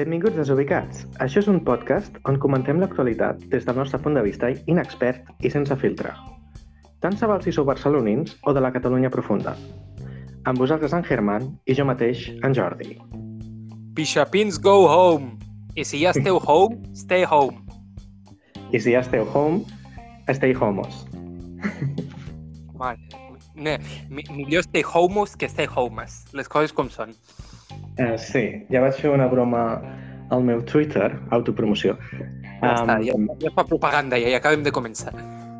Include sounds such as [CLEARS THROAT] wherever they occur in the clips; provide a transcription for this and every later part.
Benvinguts desubicats. Això és un podcast on comentem l'actualitat des del nostre punt de vista inexpert i sense filtre. Tant se val si sou barcelonins o de la Catalunya profunda. Amb vosaltres en Germán i jo mateix, en Jordi. Pixapins go home. I si ja esteu home, stay home. I si ja esteu home, stay homos. Vale. No, millor stay homos que stay homes. Les coses com són. Uh, sí, ja vaig fer una broma al meu Twitter, autopromoció. Ja està, ja, ja fa propaganda, ja, ja acabem de començar.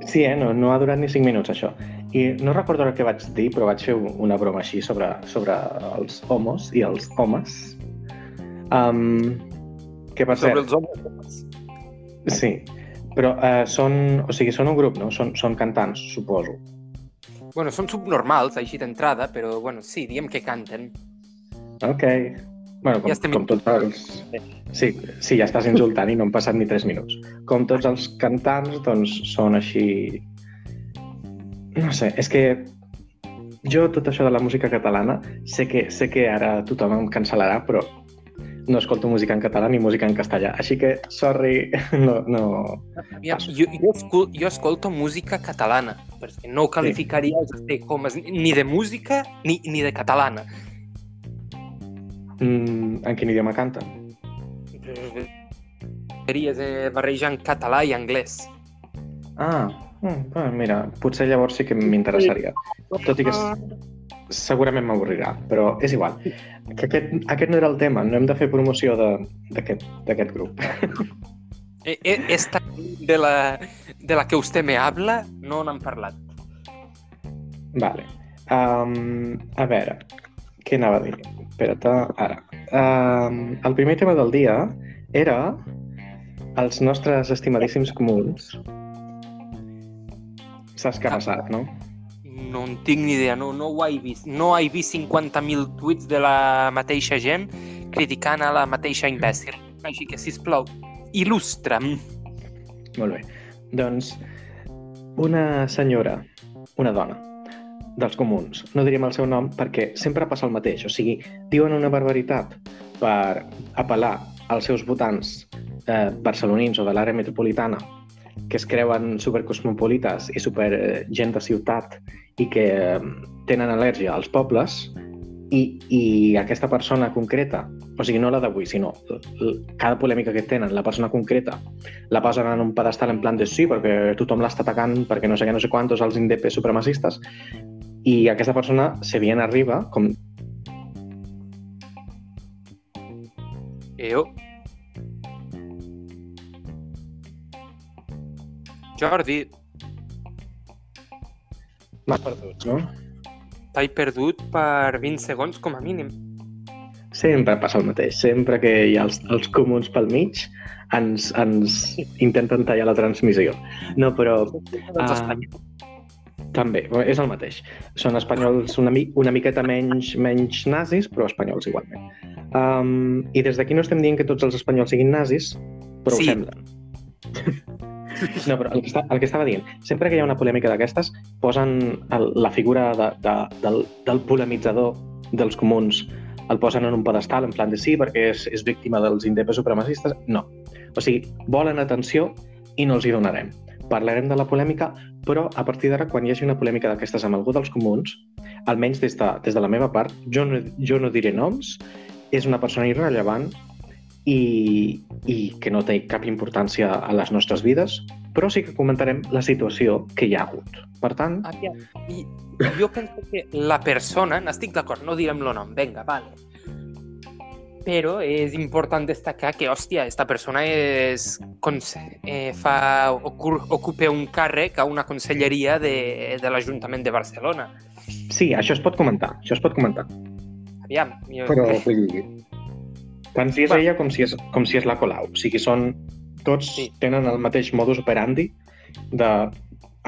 Sí, eh? no, no ha durat ni 5 minuts, això. I no recordo el que vaig dir, però vaig fer una broma així sobre, sobre els homos i els homes. Um, que per Sobre els homes. sí, però uh, són, o sigui, són un grup, no? Són, són cantants, suposo. Bueno, són subnormals, així d'entrada, però, bueno, sí, diem que canten. Ok. Bueno, com, Ja estem com tots els... Sí, sí, ja estàs insultant i no han passat ni 3 minuts. Com tots els cantants, doncs, són així... No sé, és que jo tot això de la música catalana sé que, sé que ara tothom em cancel·larà, però no escolto música en català ni música en castellà. Així que, sorry, [LAUGHS] no... no... Aviam, jo, jo, escol, jo escolto música catalana, perquè no ho qualificaria stay homes ni de música ni, ni de catalana. Mm, en quin idioma canten? Series eh, barrejant català i anglès. Ah, mm, bueno, mira, potser llavors sí que m'interessaria. Tot i que segurament m'avorrirà, però és igual. Que aquest, aquest no era el tema, no hem de fer promoció de- d'aquest grup. [LAUGHS] Eh, eh, esta de la, de la que usted me habla, no n'han parlat. Vale. Um, a veure, què anava a dir? Espera't, ara. Um, el primer tema del dia era els nostres estimadíssims comuns. Saps què ha passat, no? No en tinc ni idea, no, no ho he vist. No he vist 50.000 tuits de la mateixa gent criticant a la mateixa imbècil. Així que, sisplau, il·lustra'm. Molt bé. Doncs una senyora, una dona, dels comuns, no diríem el seu nom perquè sempre passa el mateix, o sigui, diuen una barbaritat per apel·lar als seus votants eh, barcelonins o de l'àrea metropolitana que es creuen supercosmopolites i super gent de ciutat i que eh, tenen al·lèrgia als pobles i, i aquesta persona concreta, o sigui, no la d'avui, sinó cada polèmica que tenen, la persona concreta, la posen en un pedestal en plan de sí, perquè tothom l'està atacant, perquè no sé què, no sé quantos, els indepes supremacistes, i aquesta persona se viene arriba, com... Jo. Jordi, M'has perdut, no? t'he perdut per 20 segons com a mínim. Sempre passa el mateix. Sempre que hi ha els, els comuns pel mig, ens, ens intenten tallar la transmissió. No, però espanyols. També, és el mateix. Són espanyols una, mi una miqueta menys, menys nazis, però espanyols igualment. Um, I des d'aquí no estem dient que tots els espanyols siguin nazis, però Sí. ho semblen. [LAUGHS] No, però el que, està, el que estava dient, sempre que hi ha una polèmica d'aquestes, posen el, la figura de, de, del, del polemitzador dels comuns, el posen en un pedestal, en plan de sí, perquè és, és víctima dels indepes supremacistes. No. O sigui, volen atenció i no els hi donarem. Parlarem de la polèmica, però a partir d'ara, quan hi hagi una polèmica d'aquestes amb algú dels comuns, almenys des de, des de la meva part, jo no, jo no diré noms, és una persona irrellevant i, i que no té cap importància a les nostres vides, però sí que comentarem la situació que hi ha hagut. Per tant, Aviam, i jo penso que la persona, n'estic d'acord, no direm el nom, venga, vale. Però és important destacar que, hòstia, esta persona és, eh, fa, ocupa un càrrec a una conselleria de, de l'Ajuntament de Barcelona. sí, això es pot comentar, això es pot comentar. Aviam, jo, Però, [LAUGHS] vull dir, tant si és ella com si és, com si és la Colau. O sigui, són, tots Sí. tenen el mateix modus operandi de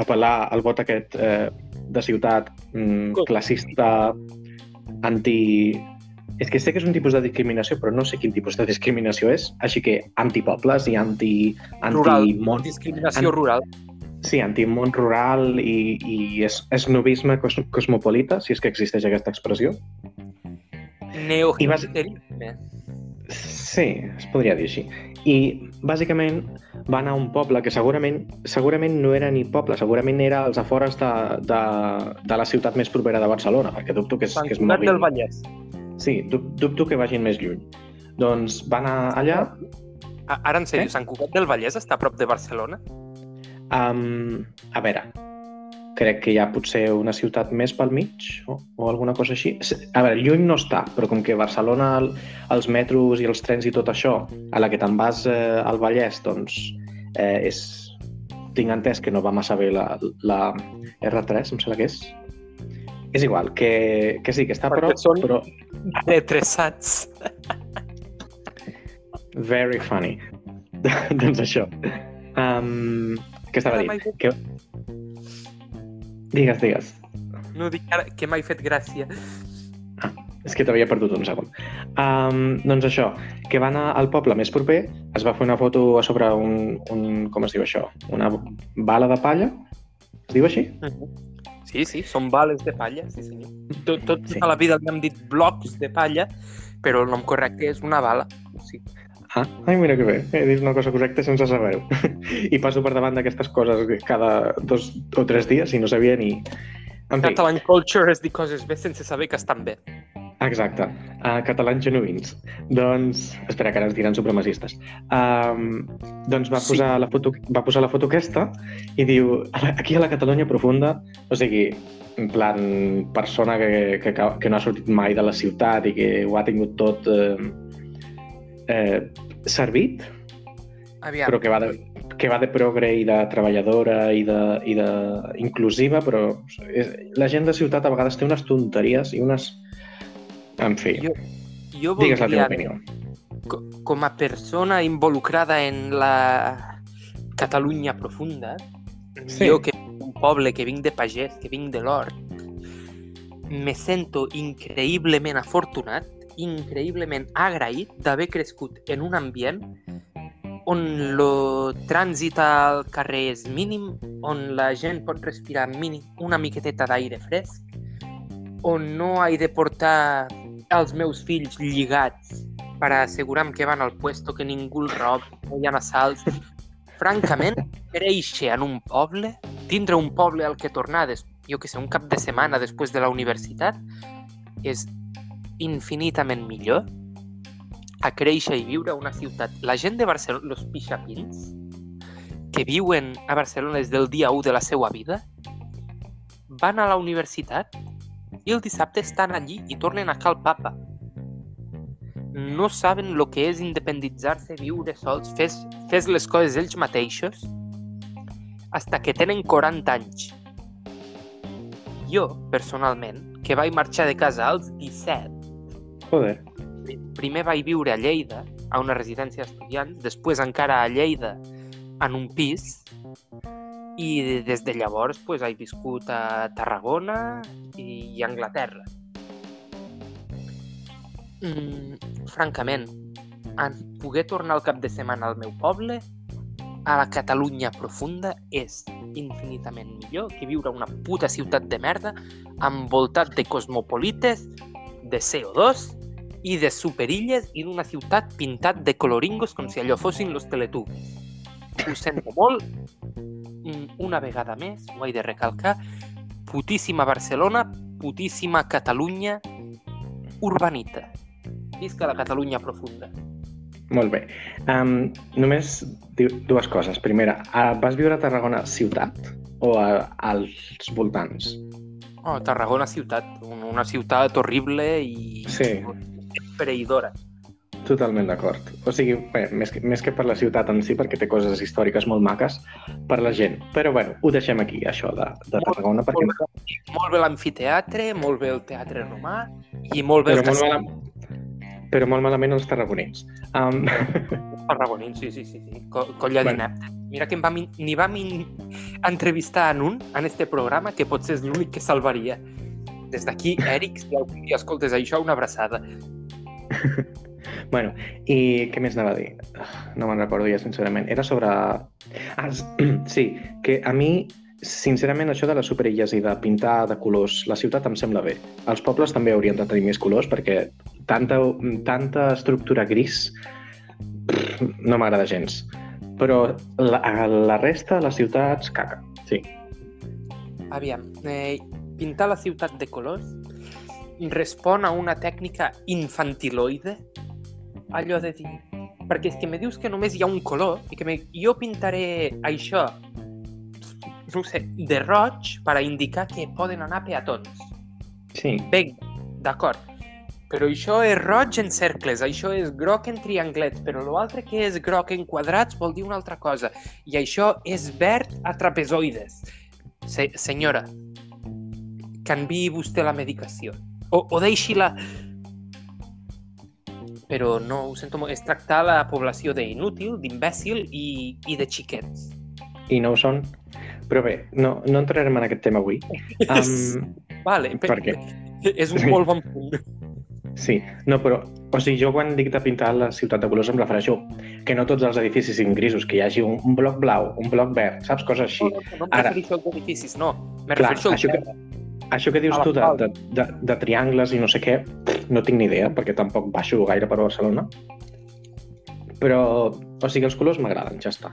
apel·lar al vot aquest eh, de ciutat mm, classista, anti... És que sé que és un tipus de discriminació, però no sé quin tipus de discriminació és, així que antipobles i anti... Rural. anti món, discriminació en- rural. sí, anti-món rural i, i es, esnovisme cos, cosmopolita, si és que existeix aquesta expressió. Neohipsterisme. Sí, es podria dir així. I, bàsicament, va anar a un poble que segurament segurament no era ni poble, segurament era als afores de, de, de la ciutat més propera de Barcelona, perquè dubto que és, Sant que es Cugat del Vallès. Sí, dub, dubto que vagin més lluny. Doncs va anar allà... A- Ara, en sèrio, Què? Sant Cugat del Vallès està a prop de Barcelona? Um, a veure, crec que hi ha potser una ciutat més pel mig o, o alguna cosa així. A veure, lluny no està, però com que Barcelona, el, els metros i els trens i tot això, a la que te'n vas eh, al Vallès, doncs eh, és... tinc entès que no va massa bé la, la R3, em sembla que és. És igual, que, que sí, que està Perquè prop, són- però Retressats. very funny. [LAUGHS] doncs això. Um, què estava fet- Que... Digues, digues. No dic ara que m'ha fet gràcia. És que t'havia perdut un segon. Um, doncs això, que va anar al poble més proper, es va fer una foto a sobre un, un... com es diu això? Una bala de palla? Es diu així? Sí, sí, són bales de palla, sí senyor. Tot, tot Sí. tota la vida li hem dit blocs de palla, però el nom correcte és una bala. Sí. Ah, ai, mira que bé, he dit una cosa correcta sense saber-ho. [LAUGHS] I passo per davant d'aquestes coses cada dos o tres dies i no sabia ni... En fi, Catalan culture és dir coses bé sense saber que estan bé. Exacte, uh, catalans genuïns. Doncs, espera, que ara ens diran supremacistes. Um, doncs va Sí. posar, la foto, va posar la foto aquesta i diu, "A la- aquí a la Catalunya profunda, o sigui, en plan persona que, que, que no ha sortit mai de la ciutat i que ho ha tingut tot eh, eh, servit, Aviam, però que va, de, que va de progre i de treballadora i de, i de inclusiva, però és, la gent de ciutat a vegades té unes tonteries i unes... En fi, jo, jo digues la teva opinió. co- com a persona involucrada en la Catalunya profunda, Sí. jo que d'un poble, que vinc de pagès, que vinc de l'hort, me sento increïblement afortunat, increïblement agraït d'haver crescut en un ambient on el trànsit al carrer és mínim, on la gent pot respirar mínim una miqueteta d'aire fresc, on no he de portar els meus fills lligats per assegurar que van al puesto, que ningú els rob, no hi ha assalts. Francament, créixer en un poble, tindre un poble al que tornar, des, jo que sé, un cap de setmana després de la universitat, és infinitament millor a créixer i viure a una ciutat. La gent de Barcelona, els pixapins, que viuen a Barcelona des del dia 1 de la seva vida, van a la universitat i el dissabte estan allí i tornen a Cal Papa. No saben el que és independitzar-se, viure sols, fes, fes les coses ells mateixos, hasta que tenen 40 anys. Jo, personalment, que vaig marxar de casa als 17, Joder. Primer vaig viure a Lleida, a una residència d'estudiants, després encara a Lleida, en un pis, i des de llavors pues, he viscut a Tarragona i a Anglaterra. Mm, francament, en poder tornar al cap de setmana al meu poble, a la Catalunya profunda, és infinitament millor que viure a una puta ciutat de merda envoltat de cosmopolites, de CO2 i de superilles i d'una ciutat pintat de coloringos com si allò fossin los teletubbies. Ho sento molt, una vegada més, ho he de recalcar, putíssima Barcelona, putíssima Catalunya urbanita. Visca la Catalunya profunda. Molt bé. Um, només dues coses. Primera, uh, vas viure a Tarragona ciutat o a, als voltants? Oh, Tarragona ciutat, un- una ciutat horrible i Sí. Pereïdora. Totalment d'acord. O sigui, bé, més, que, més que per la ciutat en si, perquè té coses històriques molt maques, per la gent. Però, bueno, ho deixem aquí, això de, de Tarragona, perquè... Molt bé, molt bé l'amfiteatre, molt bé el teatre romà i molt bé Però el molt, però molt malament els tarragonins. Um, [LAUGHS] tarragoní, sí, sí, sí, sí. Co colla Bueno. d'inepte. Mira que em vam, in- ni vam [LAUGHS] entrevistar en un, en este programa, que potser és l'únic que salvaria. Des d'aquí, Eric, si algun dia escoltes això, una abraçada. [LAUGHS] bueno, i què més anava a dir? Ah, No me'n recordo ja, sincerament. Era sobre... Ah, [CLEARS THROAT] sí, que a mi sincerament, això de les superilles i de pintar de colors la ciutat em sembla bé. Els pobles també haurien de tenir més colors perquè tanta, tanta estructura gris no m'agrada gens. Però la, la resta de les ciutats, caca, sí. Aviam, eh, pintar la ciutat de colors respon a una tècnica infantiloide? Allò de dir... Perquè és que me dius que només hi ha un color i que me... jo pintaré això, no ho sé, de roig per a indicar que poden anar peatons. Sí, Vinga, d'acord. Però això és roig en cercles, això és groc en trianglets, però l'altre que és groc en quadrats vol dir una altra cosa. I això és verd a trapezoides. Se senyora, canviï vostè la medicació. O, o deixi-la... Però no, ho sento molt. És tractar la població d'inútil, d'imbècil i, i de xiquets. i no ho són. Però bé, no, no entrarem en aquest tema avui. [LAUGHS] Um, Vale, pe- per què? És un molt bon punt. Sí, no, però, o sigui, jo quan dic de pintar la ciutat de colors em refereixo que no tots els edificis siguin grisos, que hi hagi un, un bloc blau, un bloc verd, saps? Coses així. No, no, no em Ara- refereixo als edificis, no. Me Clar, refereixo al que-. Això que dius tu de, de, de, de triangles i no sé què, no tinc ni idea, perquè tampoc baixo gaire per Barcelona. Però, o sigui, els colors m'agraden, ja està.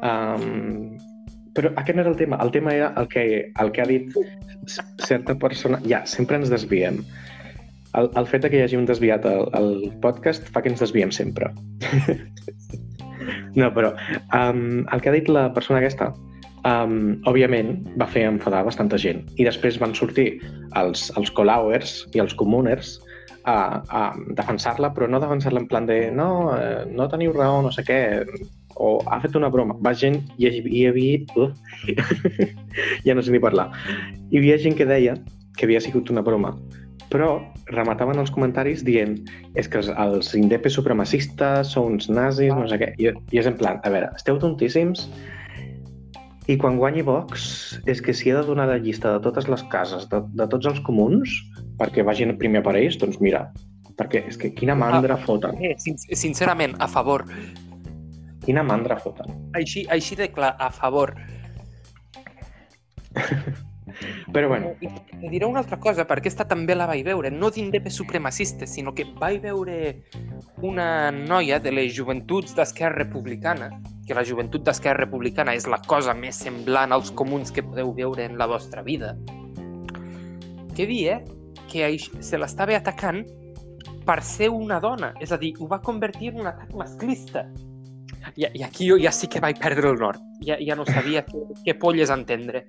Um, però aquest no era el tema. El tema era el que, el que ha dit certa persona... Ja, sempre ens desviem. El, el fet que hi hagi un desviat al, al podcast fa que ens desviem sempre. [LAUGHS] no, però um, el que ha dit la persona aquesta, um, òbviament, va fer enfadar bastanta gent. I després van sortir els, els Colauers i els Comuners a, a defensar-la, però no defensar-la en plan de no, eh, no teniu raó, no sé què, o ha fet una broma. Va gent, hi, hi havia... Uh, [LAUGHS] ja no sé ni parlar. Hi havia gent que deia que havia sigut una broma, però remataven els comentaris dient és que els, els indepes supremacistes són uns nazis, no sé què. I, I és en plan, a veure, esteu tontíssims i quan guanyi Vox és que si he de donar la llista de totes les cases, de, de tots els comuns, perquè vagin primer per ells, doncs mira, perquè és que quina mandra foten, Eh, sin sincerament, a favor. quina mandra foten. Així, així de clar, a favor. [LAUGHS] Però bueno, I te diré una altra cosa, perquè aquesta també la vaig veure, no d'indepes supremacistes, sinó que vaig veure una noia de les joventuts d'Esquerra Republicana, que la joventut d'Esquerra Republicana és la cosa més semblant als comuns que podeu veure en la vostra vida, que dia que se l'estava atacant per ser una dona, és a dir, ho va convertir en un atac masclista. I, i aquí jo ja sí que vaig perdre el nord, ja, ja no sabia [LAUGHS] què, què polles entendre.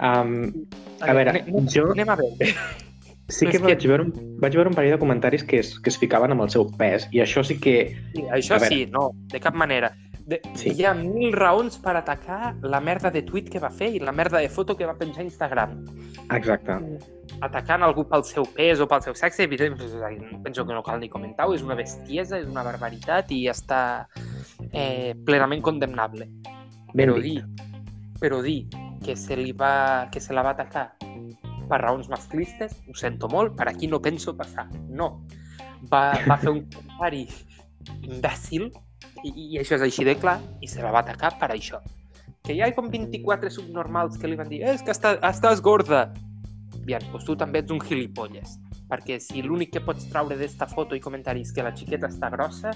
Um, a veure, anem, jo anem a veure. sí que que- vaig veure, un, vaig veure un parell de comentaris que es, que es ficaven amb el seu pes, i això sí que... Sí, això A veure. sí, no, de cap manera. De, Sí. Hi ha mil raons per atacar la merda de tuit que va fer i la merda de foto que va penjar a Instagram. Exacte. Atacant algú pel seu pes o pel seu sexe, evidentment, penso que no cal ni comentar-ho, és una bestiesa, és una barbaritat i està eh, plenament condemnable. Ben Però dit. dir, però dir que se, li va, que se la va atacar per raons masclistes, ho sento molt, per aquí no penso passar. No. Va, va fer un comentari imbècil, i, i això és així de clar, i se la va atacar per això. Que hi ha com 24 subnormals que li van dir és que està, estàs gorda. Bien, doncs tu també ets un gilipolles. Perquè si l'únic que pots traure d'esta foto i comentaris que la xiqueta està grossa,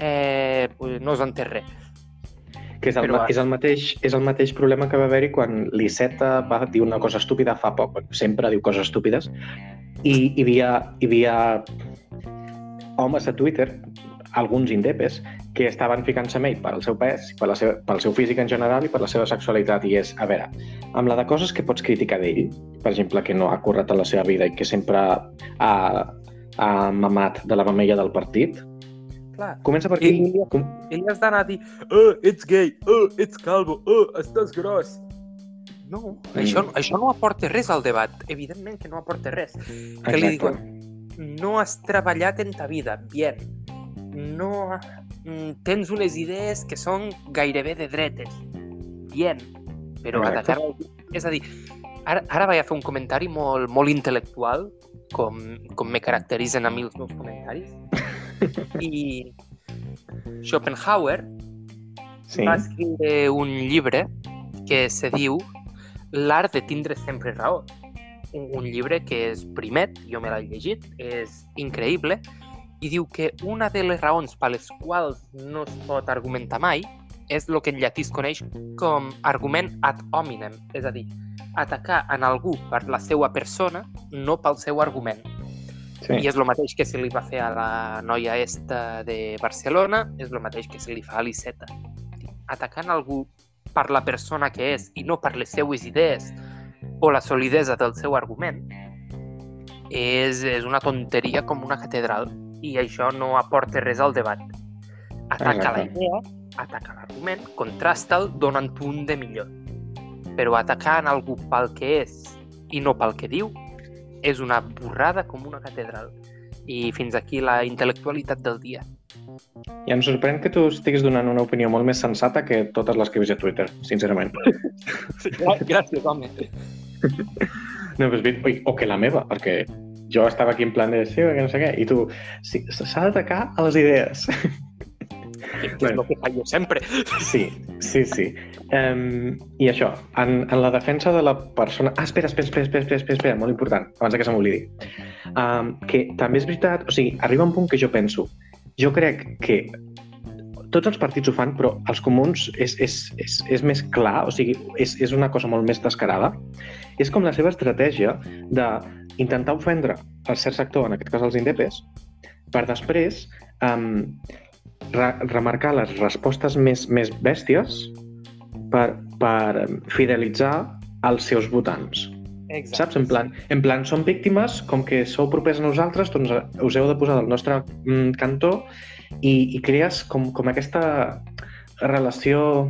eh, pues no us entenc res. Que és el, Però, és, el mateix, és el mateix problema que va haver-hi quan l'Iceta va dir una cosa estúpida fa poc, sempre diu coses estúpides, i hi havia, hi havia homes a Twitter, alguns indepes, que estaven ficant-se amb ell pel seu pes, per la seva, pel seu físic en general i per la seva sexualitat. I és, a veure, amb la de coses que pots criticar d'ell, per exemple, que no ha currat a la seva vida i que sempre ha, ha mamat de la mamella del partit, Clar, comença per aquí. I- Com... ell has d'anar a dir oh, ets gay, oh, ets calvo, oh, estàs gros. No, Mm. això, això no aporta res al debat. Evidentment que no aporta res. Que li Exacte. diuen, no has treballat en ta vida, bien. No mm, tens unes idees que són gairebé de dretes, bien. Però atacar. És a dir, ara, ara vaig a fer un comentari molt, molt intel·lectual, com, com me caracteritzen a mi els meus comentaris. I Schopenhauer Sí. va escriure un llibre que se diu L'art de tindre sempre raó. Un, un llibre que és primet, jo me l'he llegit, és increïble, i diu que una de les raons per les quals no es pot argumentar mai és el que en llatí es coneix com argument ad hominem, és a dir, atacar en algú per la seva persona, no pel seu argument. Sí. I és el mateix que se li va fer a la noia esta de Barcelona, és el mateix que se li fa a l'Iceta. Atacant algú per la persona que és i no per les seues idees o la solidesa del seu argument, és, és una tonteria com una catedral i això no aporta res al debat. Ataca la idea, ataca l'argument, contrasta'l, donant un de millor. Però atacar en algú pel que és i no pel que diu és una borrada com una catedral. I fins aquí la intel·lectualitat del dia. I em sorprèn que tu estiguis donant una opinió molt més sensata que totes les que he vist a Twitter, sincerament. [LAUGHS] Gràcies, home. [LAUGHS] No, però és oi, o que la meva, perquè jo estava aquí en plan de sí, que no sé què, i tu, sí, s'ha d'atacar a les idees. [LAUGHS] Que és el que faig jo sempre. Sí, sí, sí. Um, I això, en, en la defensa de la persona... Ah, espera, espera, espera, espera, espera, espera, espera molt important, abans que se m'oblidi. Um, que també és veritat, o sigui, arriba un punt que jo penso, jo crec que tots els partits ho fan, però els comuns és, és, és, és més clar, o sigui, és, és una cosa molt més descarada. És com la seva estratègia d'intentar ofendre el cert sector, en aquest cas els indepes, per després um, re remarcar les respostes més, més bèsties per, per fidelitzar els seus votants. Exacte. Saps? En plan, en plan, som víctimes, com que sou propers a nosaltres, doncs us heu de posar del nostre mm, cantó i, i crees com, com aquesta relació,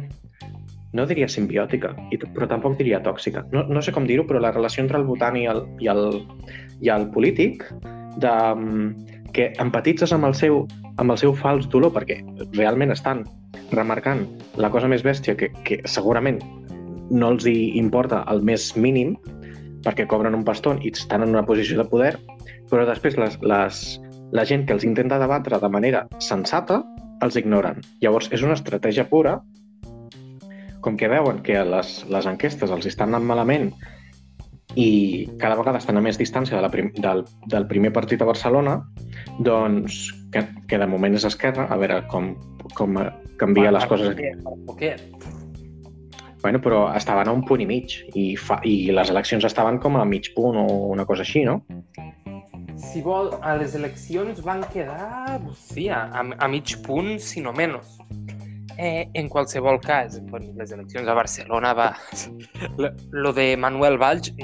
no diria simbiòtica, i, però tampoc diria tòxica. No, no sé com dir-ho, però la relació entre el votant i el, i el, i el polític, de, mm, que empatitzes amb el, seu, amb el seu fals dolor, perquè realment estan remarcant la cosa més bèstia que, que segurament no els hi importa el més mínim, perquè cobren un paston i estan en una posició de poder, però després les, les, la gent que els intenta debatre de manera sensata els ignoren. Llavors, és una estratègia pura, com que veuen que les, les enquestes els estan anant malament i cada vegada estan a més distància de la prim, del, del primer partit a Barcelona, doncs, que, que de moment és Esquerra, a veure com, com canvia les coses aquí. Què? Bueno, però estaven a un punt i mig i, fa, i les eleccions estaven com a mig punt o una cosa així, no? Si vol, a les eleccions van quedar, sí, a, a mig punt, si no menys. Eh, en qualsevol cas, bueno, les eleccions a Barcelona va... Lo, lo de Manuel Valls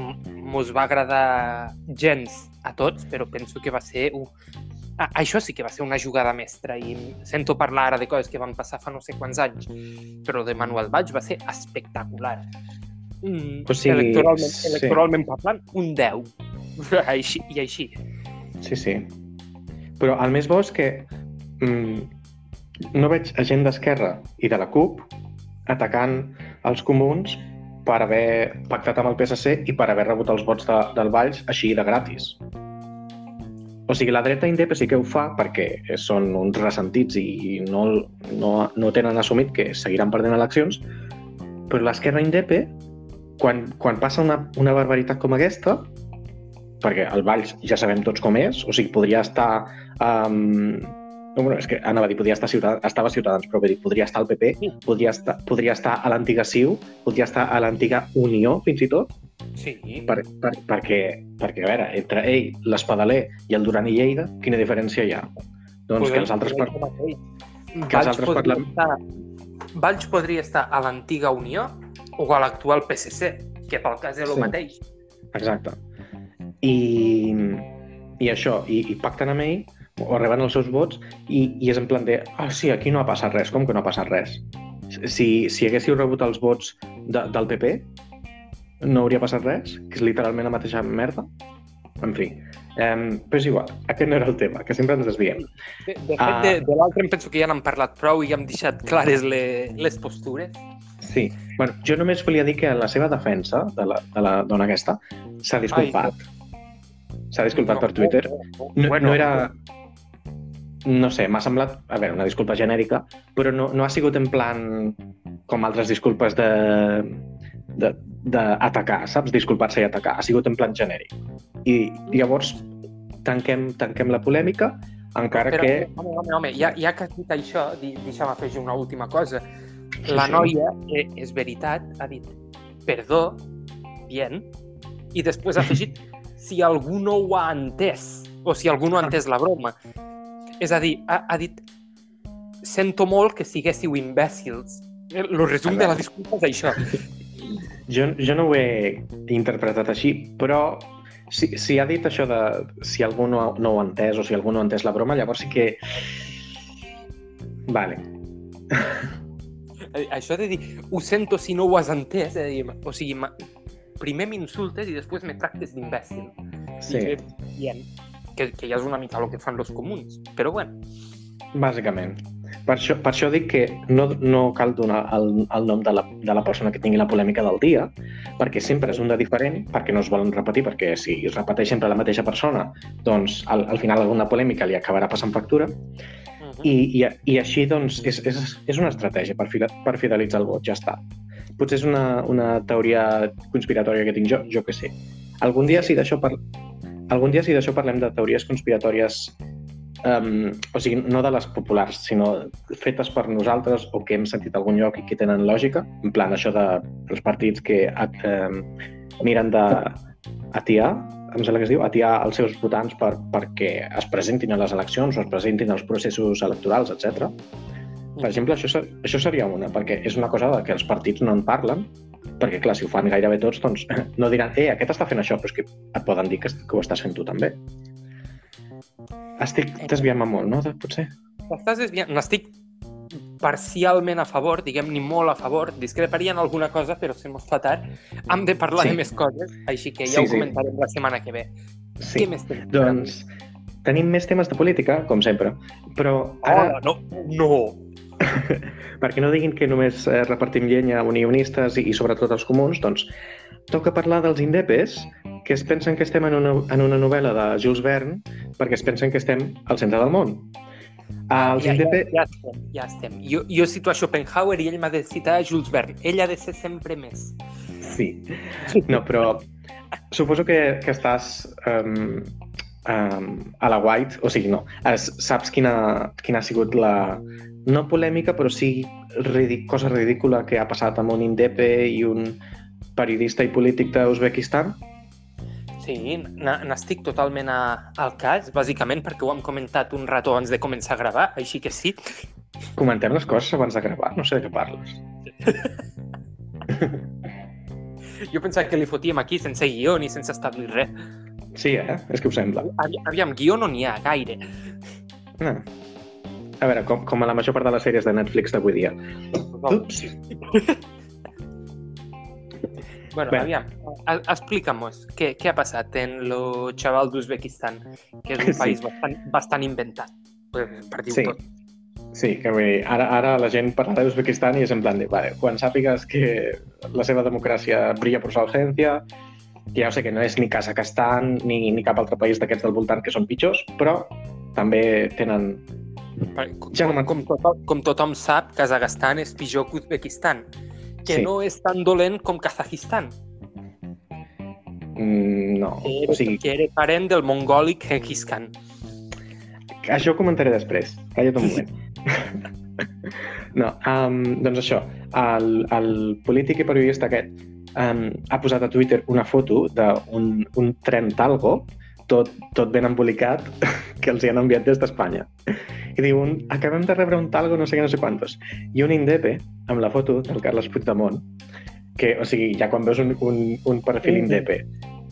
mos va agradar gens a tots, però penso que va ser... Uh, a, això sí que va ser una jugada mestra i sento parlar ara de coses que van passar fa no sé quants anys, però de Manuel Valls va ser espectacular. Mm, O sigui, electoralment, sí. electoralment parlant, un 10. [LAUGHS] Així, I així. Sí, sí. Però el més bo és que mm, no veig a gent d'Esquerra i de la CUP atacant els comuns per haver pactat amb el PSC i per haver rebut els vots de, del Valls així de gratis. O sigui, la dreta indep sí que ho fa perquè són uns ressentits i no, no, no tenen assumit que seguiran perdent eleccions, però l'esquerra indepe, quan, quan passa una, una barbaritat com aquesta, perquè el Valls ja sabem tots com és, o sigui, podria estar... Um, no, bueno, és que anava a dir, podria estar Ciutadans, estava a Ciutadans, però dir, podria estar al PP, Sí. podria estar, podria estar a l'antiga CiU, podria estar a l'antiga Unió, fins i tot, Sí. per, per, perquè, perquè, a veure, entre ell, l'Espadaler i el Duran i Lleida, quina diferència hi ha? Doncs que els altres... Per... Que els altres podria parlem- estar... Valls podria estar a l'antiga Unió o a l'actual PSC, que pel cas és el Sí. mateix. Exacte. I, i això, i, i pacten amb ell, o reben els seus vots, i, i és en plan de, ah, sí, aquí no ha passat res, com que no ha passat res? Si, si haguéssiu rebut els vots de, del PP, no hauria passat res, que és literalment la mateixa merda. En fi, um, però és igual, aquest no era el tema, que sempre ens desviem. De, de fet, Ah. de, de l'altre em penso que ja n'hem parlat prou i ja hem deixat clares le, les postures. Sí, bueno, jo només volia dir que en la seva defensa de la, de la dona aquesta s'ha disculpat. S'ha disculpat No, per Twitter. no, No, bueno, no era... No sé, m'ha semblat, a veure, una disculpa genèrica, però no, no ha sigut en plan com altres disculpes de d'atacar, saps? Disculpar-se i atacar. Ha sigut en plan genèric. I llavors tanquem, tanquem la polèmica, encara Però, que... home, home, home, ja, ja que has dit això, deixa'm afegir una última cosa. La sí. noia, eh, és veritat, ha dit perdó, bien, i després ha afegit si algú no ho ha entès, o si algú no ha entès la broma. És a dir, ha, ha dit sento molt que siguéssiu imbècils. El resum de la disculpa és això. [LAUGHS] Jo, jo no ho he interpretat així, però si, si ha dit això de si algú no, no ho ha entès o si algú no ha entès la broma, llavors sí que... Vale. Eh, Això de dir, ho sento si no ho has entès, és a dir, o sigui, primer m'insultes i després me tractes d'imbècil. Sí, I, bien, que, que ja és una mica el que fan los comuns. Però bueno, bàsicament. Per això, per això dic que no, no cal donar el, el nom de la, de la persona que tingui la polèmica del dia, perquè sempre és un de diferent, perquè no es volen repetir, perquè si es repeteix sempre la mateixa persona, doncs al, al final alguna polèmica li acabarà passant factura, i, i, i així doncs és, és, és una estratègia per, fida, per fidelitzar el vot, ja està. Potser és una, una teoria conspiratòria que tinc jo, jo que sé. Algun dia si d'això par... algun dia si d'això parlem de teories conspiratòries um, o sigui, no de les populars, sinó fetes per nosaltres o que hem sentit a algun lloc i que tenen lògica, en plan això de els partits que um, miren de atiar, em sembla que es diu, atiar els seus votants per, perquè es presentin a les eleccions o es presentin als processos electorals, etc. Per exemple, això, això seria una, perquè és una cosa de que els partits no en parlen, perquè, clar, si ho fan gairebé tots, doncs [LAUGHS] no diran, eh, aquest està fent això, però és que et poden dir que, que ho estàs fent tu també. Estic desviant-me molt, no? De, potser? Estàs desviant... N'estic parcialment a favor, diguem ni molt a favor, discreparia en alguna cosa, però se mos fa tard. Hem de parlar Sí. de més coses, així que ja Sí, ho sí. comentarem la setmana que ve. Sí. Què més tenim? Doncs tenim més temes de política, com sempre, però ara, Hola, no, no. [LAUGHS] perquè no diguin que només eh, repartim llenya a unionistes i, i sobretot als comuns, doncs toca parlar dels indepes, que es pensen que estem en una, en una novel·la de Jules Verne perquè es pensen que estem al centre del món. Els ja, ja, indepe... ja estem, ja estem. Jo, jo cito a Schopenhauer i ell m'ha de citar a Jules Verne. Ell ha de ser sempre més. Sí. No, però suposo que, que estàs um, um, a la White, o sigui, no, es, saps quina, quina ha sigut la, no polèmica, però sí ridic, cosa ridícula que ha passat amb un indepe i un periodista i polític d'Uzbekistan? Sí, n'estic totalment a, al cas, bàsicament perquè ho hem comentat un rato abans de començar a gravar, així que sí. Comentem les coses abans de gravar, no sé de què parles. [LAUGHS] Jo pensava que li fotíem aquí sense guió ni sense establir res. Sí, eh? És que ho sembla. Avi- Aviam, guió no n'hi ha gaire. No. A veure, com, com a la major part de les sèries de Netflix d'avui dia. Ups. [LAUGHS] Bueno, Bé. aviam, a- explica'm-nos què, què ha passat en lo xaval d'Uzbekistan, que és un [LAUGHS] Sí. país bastant, bastant inventat, per, per dir-ho Sí. tot. Sí, que vull dir, ara, ara la gent parlarà d'Uzbekistan i és en plan de, vale, quan sàpigues que la seva democràcia brilla per su ausencia, que ja ho sé que no és ni Kazakhstan ni, ni cap altre país d'aquests del voltant que són pitjors, però també tenen... Per- Com, Ja com, tothom, com tothom sap, Kazakhstan és pitjor que Uzbekistan, que Sí. no és tan dolent com Kazajistan, Mm, no, que o era, sigui, que era parent del mongòlic Genghis Khan. això ho comentaré després. Calla't un moment. [LAUGHS] no, um, doncs això, el, el polític i periodista aquest um, ha posat a Twitter una foto d'un un tren Talgo, tot, tot ben embolicat, [LAUGHS] que els hi han enviat des d'Espanya. I diuen, acabem de rebre un Talgo no sé què, no sé quantos. I un indepe amb la foto del Carles Puigdemont, que, o sigui, ja quan veus un, un, un perfil indepe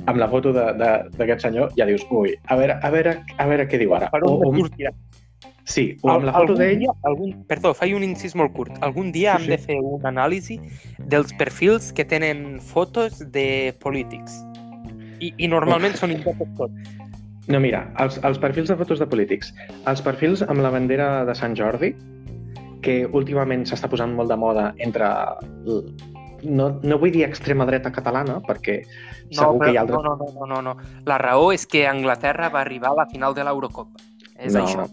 amb la foto de- de- d'aquest senyor, ja dius, ui, a veure, a veure, a veure què diu ara. Per on o, sortirà? sí, o amb la foto d'ell... Algun... Perdó, faig un incís molt curt. Algun dia Sí, hem de fer un anàlisi dels perfils que tenen fotos de polítics. I, i normalment són indepes tots. No, mira, els, els perfils de fotos de polítics. Els perfils amb la bandera de Sant Jordi, que últimament s'està posant molt de moda entre... No, no vull dir extrema dreta catalana, perquè segur que hi ha altres... no, no, no, no, no. La raó és que Anglaterra va arribar a la final de l'Eurocopa. És no. això.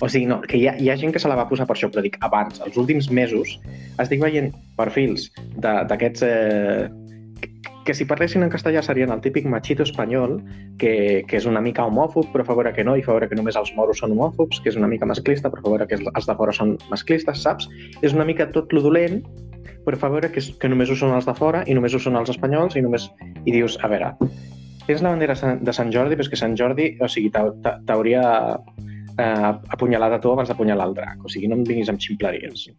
O sigui, no, que hi ha, hi ha gent que se la va posar per això, però dic, abans, els últims mesos, estic veient perfils d'aquests eh, que si parlessin en castellà serien el típic machito espanyol, que, que és una mica homòfob, però fa veure que no, i fa veure que només els moros són homòfobs, que és una mica masclista, però fa veure que els de fora són masclistes, saps? És una mica tot lo dolent, però fa veure que, que només ho són els de fora i només ho són els espanyols i només... I dius, a veure, tens la bandera de Sant Jordi, però és que Sant Jordi, o sigui, t'hauria eh, apunyalat a tu abans d'apunyalar el drac. O sigui, no em vinguis amb ximpleries. [LAUGHS]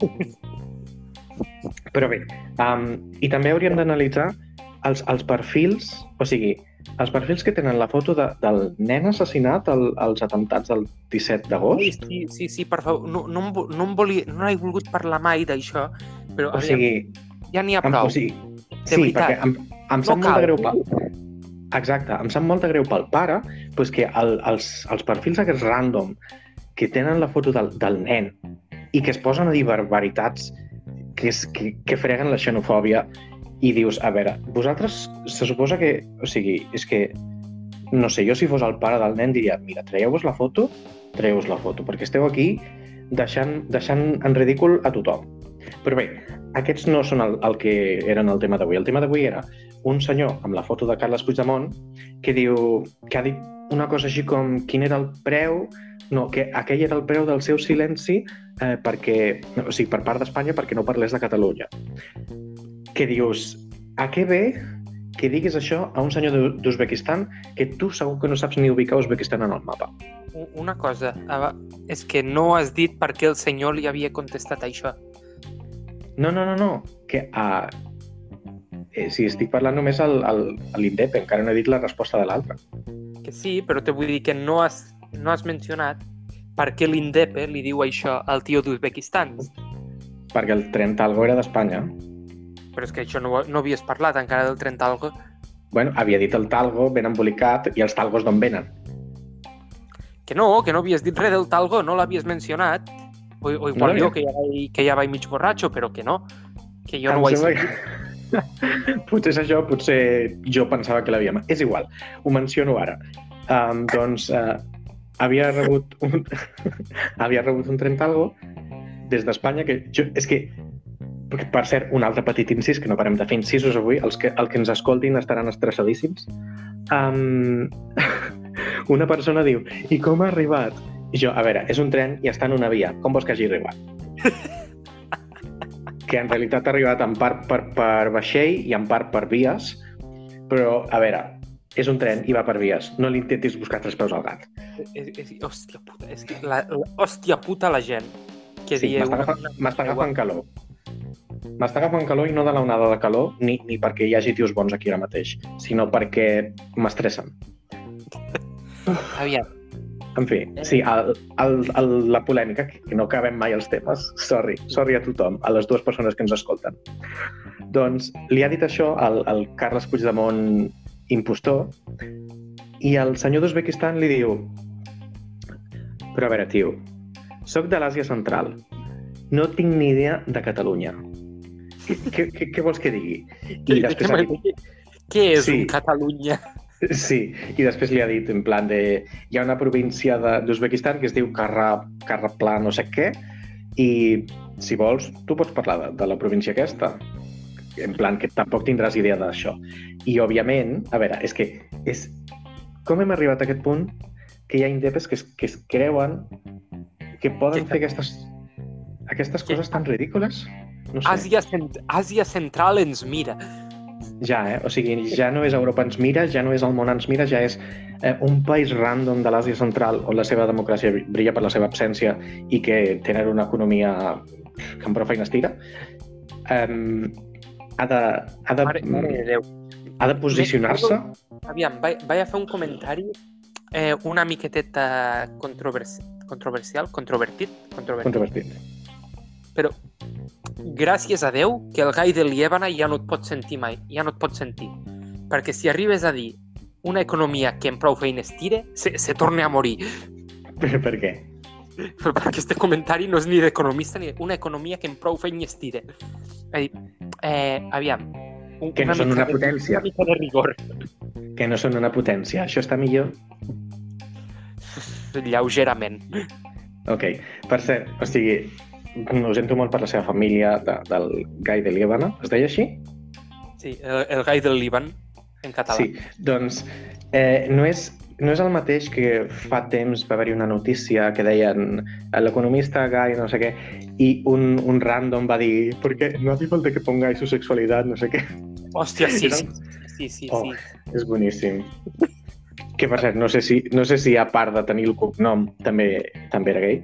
Però bé, um, i també hauríem d'analitzar els, els perfils, o sigui, els perfils que tenen la foto de, del nen assassinat al, als atemptats del 17 d'agost. Sí, sí, sí, per favor, no, no, em, no, em volia, no he volgut parlar mai d'això, però o sigui, ja n'hi ha prou. O sigui, sí, veritat. perquè em, em sap no molt de greu pel... Exacte, em sap molt de greu pel pare pues que el, els, els perfils aquests random que tenen la foto del, del nen i que es posen a dir barbaritats que, és, que, que freguen la xenofòbia i dius, a veure, vosaltres se suposa que, o sigui, és que no sé, jo si fos el pare del nen diria, mira, traieu-vos la foto, traieu-vos la foto, perquè esteu aquí deixant, deixant en ridícul a tothom. Però bé, aquests no són el, el que eren el tema d'avui. El tema d'avui era un senyor amb la foto de Carles Puigdemont que diu que ha dit una cosa així com quin era el preu no, que aquell era el preu del seu silenci eh, perquè, o sigui, per part d'Espanya perquè no parlés de Catalunya. Que dius, a què ve que diguis això a un senyor d'Uzbekistan que tu segur que no saps ni ubicar Uzbekistan en el mapa. Una cosa, és que no has dit per què el senyor li havia contestat això. No, no, no, no, que a... Eh, si estic parlant només al, al, a l'INDEP, encara no he dit la resposta de l'altre. Que sí, però te vull dir que no has no has mencionat per què l'Indepe li diu això al tio d'Uzbekistan. Perquè el tren Talgo era d'Espanya. Però és que això no, no havies parlat encara del tren Talgo. Bueno, havia dit el Talgo ben embolicat i els Talgos d'on venen. Que no, que no havies dit res del Talgo, no l'havies mencionat. O, o igual no, jo, que ja, vaig, que ja vaig mig borratxo, però que no. Que jo no ho he sentit. [LAUGHS] potser és això, potser jo pensava que l'havíem... És igual, ho menciono ara. Um, doncs, uh, havia rebut un, [LAUGHS] havia rebut un trentalgo des d'Espanya que jo, és que per cert, un altre petit incís, que no parem de fer incisos avui, els que, el que ens escoltin estaran estressadíssims. Um, [LAUGHS] una persona diu, i com ha arribat? I jo, a veure, és un tren i està en una via. Com vols que hagi arribat? [LAUGHS] que en realitat ha arribat en part per, per vaixell i en part per vies, però, a veure, és un tren i va per vies. No l'intentis buscar tres peus al gat. És, és, hòstia puta, és que la, la, hòstia puta la gent que sí, dieu... M'està agafant, agafant calor. M'està agafant calor i no de la onada de calor ni, ni perquè hi hagi tios bons aquí ara mateix, sinó perquè m'estressen. [LAUGHS] Aviam. En fi, sí, el, el, el, la polèmica, que no acabem mai els temes, sorry, sorry a tothom, a les dues persones que ens escolten. Doncs li ha dit això al, al Carles Puigdemont impostor, i el senyor d'Uzbekistan li diu però a veure, tio, sóc de l'Àsia Central, no tinc ni idea de Catalunya. Què, què, què vols que digui? I després... Què, què és sí. un Catalunya? Sí, i després li ha dit en plan de... Hi ha una província d'Uzbekistan que es diu Carra, Carrapla no sé què, i si vols, tu pots parlar de, de la província aquesta en plan que tampoc tindràs idea d'això. I, òbviament, a veure, és que és... Com hem arribat a aquest punt que hi ha indepes que es, que es creuen que poden fer aquestes, aquestes coses tan ridícules? No sé. Àsia, cent Àsia Central ens mira. Ja, eh? O sigui, ja no és Europa ens mira, ja no és el món ens mira, ja és eh, un país random de l'Àsia Central on la seva democràcia brilla per la seva absència i que tenen una economia que amb prou feines tira. Um, ha de, ha de, mare, mare. Ha de posicionar-se... Aviam, vaig, vaig a fer un comentari eh, una miqueteta controvers controversial, controvertit, controvertit. Controvertit. Però gràcies a Déu que el gai de Liébana ja no et pot sentir mai, ja no et pot sentir. Perquè si arribes a dir una economia que en prou feines tira, se, se torna a morir. Per, per què? Però perquè aquest comentari no és ni d'economista ni una economia que en prou feines tira. És a dir, eh, aviam, un, que no són una potència. Una mica de rigor. Que no són una potència. Això està millor? Lleugerament. Ok. Per cert, o sigui, ho sento molt per la seva família de, del Gai de Líbana. Es deia així? Sí, el, el gai del Líban, en català. Sí, doncs eh, no, és, no és el mateix que fa temps va haver-hi una notícia que deien l'economista gai no sé què i un, un random va dir perquè no hace falta que pongáis su sexualidad, no sé què. Hòstia, sí, sí, sí, sí, Oh, sí. és boníssim. Que per cert, no sé si, no sé si a part de tenir el cognom també, també era gay,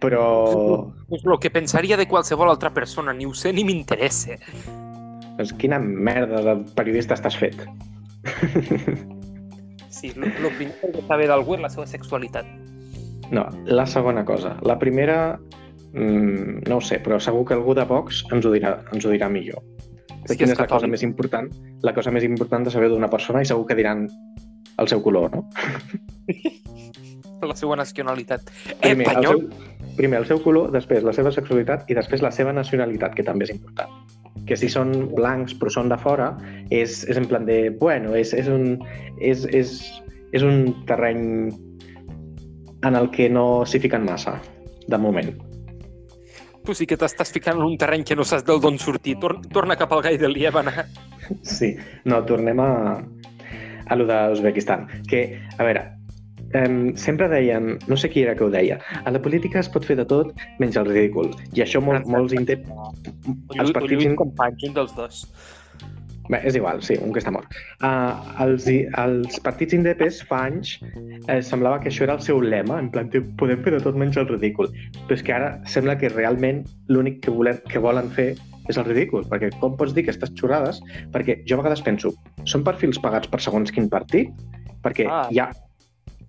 però És el que pensaria de qualsevol altra persona, ni ho sé ni m'interessa. doncs, quina merda de periodista estàs fet. Sí, el primer que de saber d'algú és la seva sexualitat. No, la segona cosa. La primera, mmm, no ho sé, però segur que algú de Vox ens ho dirà, ens ho dirà millor. Que Quina és és la cosa més important? La cosa més important de saber d'una persona i segur que diran el seu color, no? [LAUGHS] La seva nacionalitat. Eh, Primer, el Espanyol? seu, primer el seu color, després la seva sexualitat i després la seva nacionalitat, que també és important. Que si són blancs però són de fora, és, és en plan de, bueno, és, és, un, és, és, és un terreny en el que no s'hi fiquen massa, de moment. Tu sí que t'estàs ficant en un terreny que no saps del d'on sortir. Tor torna cap al gai del Líban. Sí, no, tornem a, a lo d'Uzbekistan. Que, a veure, um, sempre deien, no sé qui era que ho deia, a la política es pot fer de tot menys el ridícul. I això molt, molts intent... Els partits... Lluís Companys, un dels dos. Bé, és igual, sí, un que està mort. Uh, els, els partits indepes fa anys eh, semblava que això era el seu lema, en plan, podem fer de tot menys el ridícul. Però és que ara sembla que realment l'únic que, volen, que volen fer és el ridícul, perquè com pots dir aquestes xorrades? Perquè jo a vegades penso, són perfils pagats per segons quin partit? Perquè Ah. hi ha...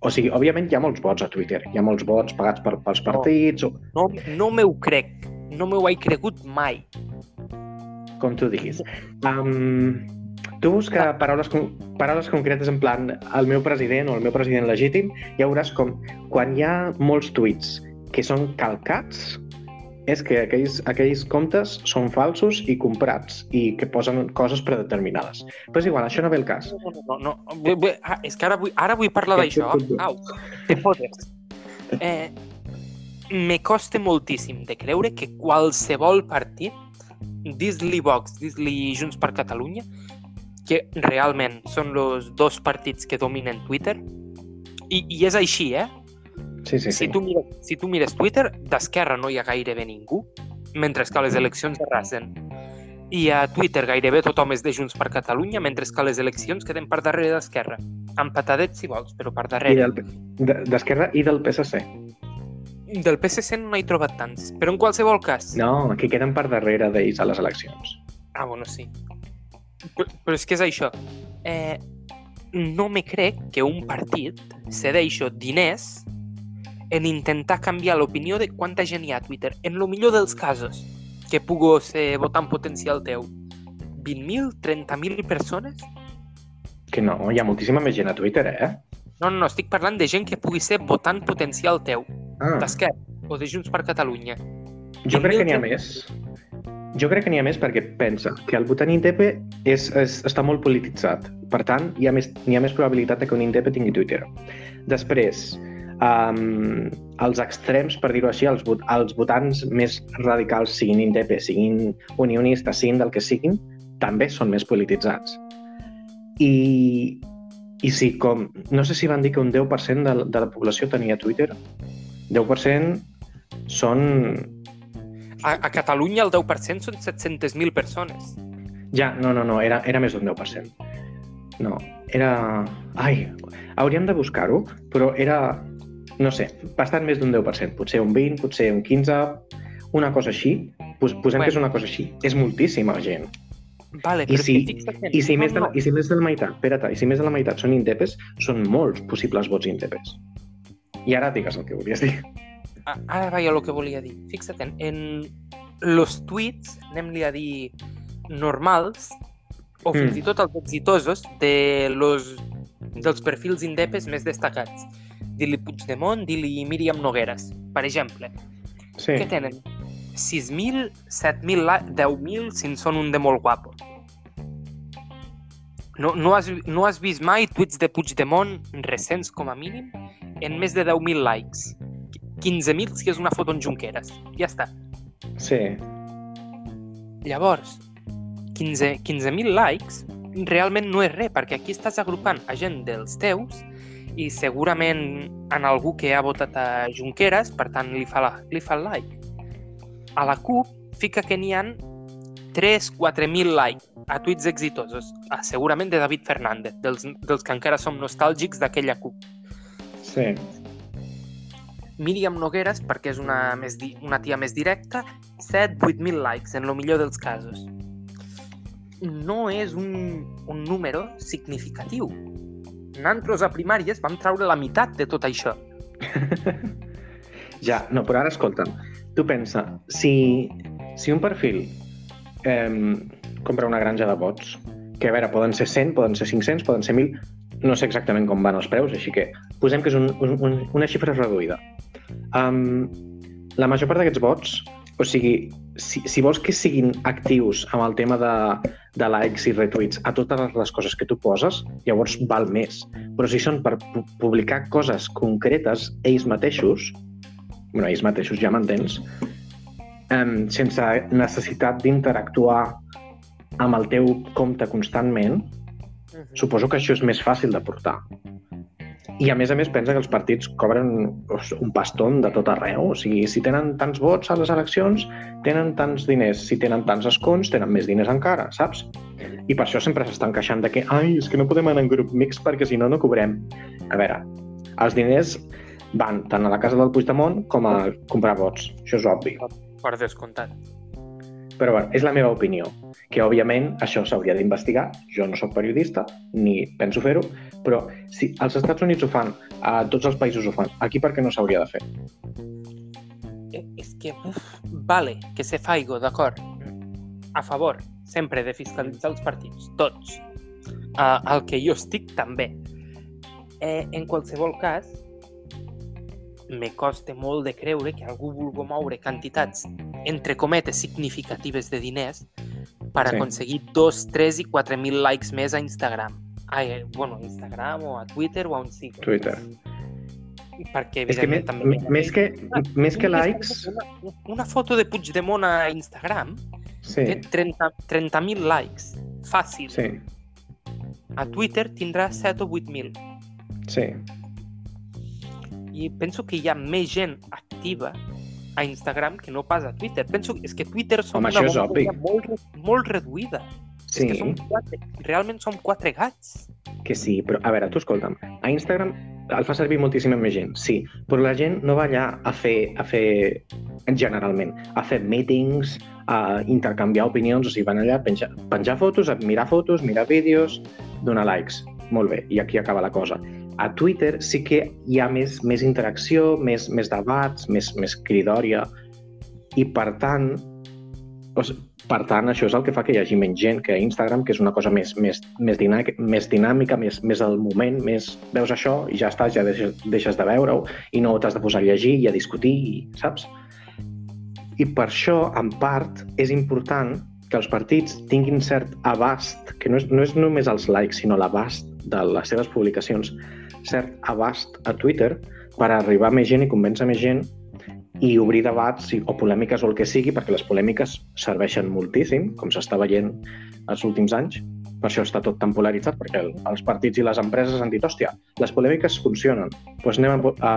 O sigui, òbviament hi ha molts vots a Twitter, hi ha molts vots pagats per, pels partits, o No, no me ho crec. No me ho he cregut mai. com tu diguis. Um, tu busca paraules, con- paraules concretes en plan el meu president o el meu president legítim, ja veuràs com quan hi ha molts tuits que són calcats, és que aquells, aquells comptes són falsos i comprats i que posen coses predeterminades. Però és igual, això no ve el cas. No, no, no. Bé, bé, ah, és que ara vull, ara vull parlar d'això. Au, te fotes. Eh, me costa moltíssim de creure que qualsevol partit, dis-li Vox, dis-li Junts per Catalunya, que realment són els dos partits que dominen Twitter, i, i és així, eh? Sí, sí, sí. Si, tu mires, si tu mires Twitter, d'esquerra no hi ha gairebé ningú, mentre que les eleccions arrasen. I a Twitter gairebé tothom és de Junts per Catalunya, mentre que les eleccions queden per darrere d'Esquerra. Empatadets, si vols, però per darrere. d'Esquerra i del PSC. Del PSC no n'he trobat tants, però en qualsevol cas... No, que queden per darrere d'ells a les eleccions. Ah, bueno, sí. Però, però és que és això. Eh, no me crec que un partit cedeixo diners en intentar canviar l'opinió de quanta gent hi ha a Twitter. En lo millor dels casos, que pugo ser votant potencial teu. 20.000, 30.000 persones? Que no, hi ha moltíssima més gent a Twitter, eh? No, no, no, estic parlant de gent que pugui ser votant potencial teu, Ah, d'Esquerra o de Junts per Catalunya. jo crec que n'hi ha 20.000 més. Jo crec que n'hi ha més perquè pensa que el votant indepe és, és, està molt polititzat. Per tant, hi ha, més, hi ha més probabilitat que un indepe tingui Twitter. Després, um, els extrems, per dir-ho així, els, vot, els votants més radicals, siguin indepe, siguin unionistes, siguin del que siguin, també són més polititzats. I, i sí, com... No sé si van dir que un 10% de, de la població tenia Twitter. 10% són A, a Catalunya el 10% són 700.000 persones. Ja, no, no, no, era, era més d'un 10%. No, era... Ai, hauríem de buscar-ho, però era, no sé, bastant més d'un 10%. Potser un 20, potser un 15, una cosa així. Pos posem Bueno. que és una cosa així. És moltíssima gent. Vale, I però si- que I si, no, més de, no. I si més de la meitat, espera't, i si més de la meitat són indepes, són molts possibles vots indepes. I ara digues el que volies dir. Ah, Ara vaig a lo que volia dir. Fixa't, en, en los tweets, anem-li a dir normals, o fins Mm. i tot els exitosos de los, dels perfils indepes més destacats. Dir-li Puigdemont, dir-li Míriam Nogueres, per exemple. Sí, Què tenen? 6.000, 7.000, la- 10.000 si en són un de molt guapo. No, no, has, no has vist mai tuits de Puigdemont recents com a mínim en més de 10.000 likes. 15.000 si és una foto en Junqueras. Ja està. sí. Llavors, 15 15.000 likes realment no és res, perquè aquí estàs agrupant a gent dels teus i segurament en algú que ha votat a Junqueras, per tant li fa, la, li fa el like. A la CUP fica que n'hi han 3-4.000 likes a tuits exitosos, segurament de David Fernández, dels, dels que encara som nostàlgics d'aquella CUP. Sí. Míriam Nogueres, perquè és una, més di una tia més directa, 7-8.000 likes, en el millor dels casos. No és un, un número significatiu. Nantros a primàries vam treure la meitat de tot això. [LAUGHS] ja, no, però ara escolta'm, tu pensa, si, si un perfil eh, compra una granja de vots, que a veure, poden ser 100, poden ser 500, poden ser 1.000, no sé exactament com van els preus, així que posem que és un, un, una xifra reduïda. Um, la major part d'aquests vots, o sigui, si, si vols que siguin actius amb el tema de, de likes i retweets a totes les coses que tu poses, llavors val més. Però si són per pu publicar coses concretes ells mateixos, bueno, ells mateixos ja m'entens, um, sense necessitat d'interactuar amb el teu compte constantment, uh -huh. suposo que això és més fàcil de portar. I a més a més pensa que els partits cobren un paston de tot arreu. O sigui, si tenen tants vots a les eleccions, tenen tants diners. Si tenen tants escons, tenen més diners encara, saps? I per això sempre s'estan queixant de que ai, és que no podem anar en grup mix perquè si no, no cobrem. A veure, els diners van tant a la casa del Puigdemont com a comprar vots. Això és obvi. Per descomptat. Però bueno, és la meva opinió, que òbviament això s'hauria d'investigar. Jo no sóc periodista, ni penso fer-ho, però si els Estats Units ho fan, a tots els països ho fan, aquí per què no s'hauria de fer? Eh, És que, uf, vale, que se faigo, d'acord. A favor, sempre, de fiscalitzar els partits, tots. Uh, el que jo estic, també. Eh, en qualsevol cas, me costa molt de creure que algú vulgui moure quantitats, entre cometes, significatives de diners per Sí. aconseguir 2, 3 i 4.000 likes més a Instagram. Ai, bueno, a Instagram o a Twitter o a on sigui. Twitter. Perquè, És que me, també... més que, més que likes, Una, una foto de Puigdemont a Instagram sí, té 30 30.000 likes. Fàcil. sí, A Twitter tindrà 7 o 8.000. sí. I penso que hi ha més gent activa a Instagram que no pas a Twitter. Penso que és que Twitter som Home, una obvi. molt, molt reduïda. Sí, És que som quatre, realment som quatre gats. que sí, però a veure, tu escolta'm, a Instagram el fa servir moltíssima més gent, sí, però la gent no va allà a fer, a fer generalment, a fer meetings, a intercanviar opinions, o sigui, van allà a penjar, penjar fotos, a mirar fotos, mirar vídeos, donar likes. Molt bé, i aquí acaba la cosa. A Twitter sí que hi ha més, més interacció, més, més debats, més, més cridòria, i per tant, o sigui, per tant, això és el que fa que hi hagi menys gent que a Instagram, que és una cosa més, més, més, dinàmica, més dinàmica, més, més al moment, més veus això i ja estàs, ja deixes, deixes de veure-ho i no t'has de posar a llegir i a discutir, saps? I per això, en part, és important que els partits tinguin cert abast, que no és, no és només els likes, sinó l'abast de les seves publicacions, cert abast a Twitter per arribar a més gent i convèncer més gent i obrir debats o polèmiques o el que sigui, perquè les polèmiques serveixen moltíssim, com s'està veient els últims anys. Per això està tot tan polaritzat, perquè el, els partits i les empreses han dit, hòstia, les polèmiques funcionen, doncs anem a... a...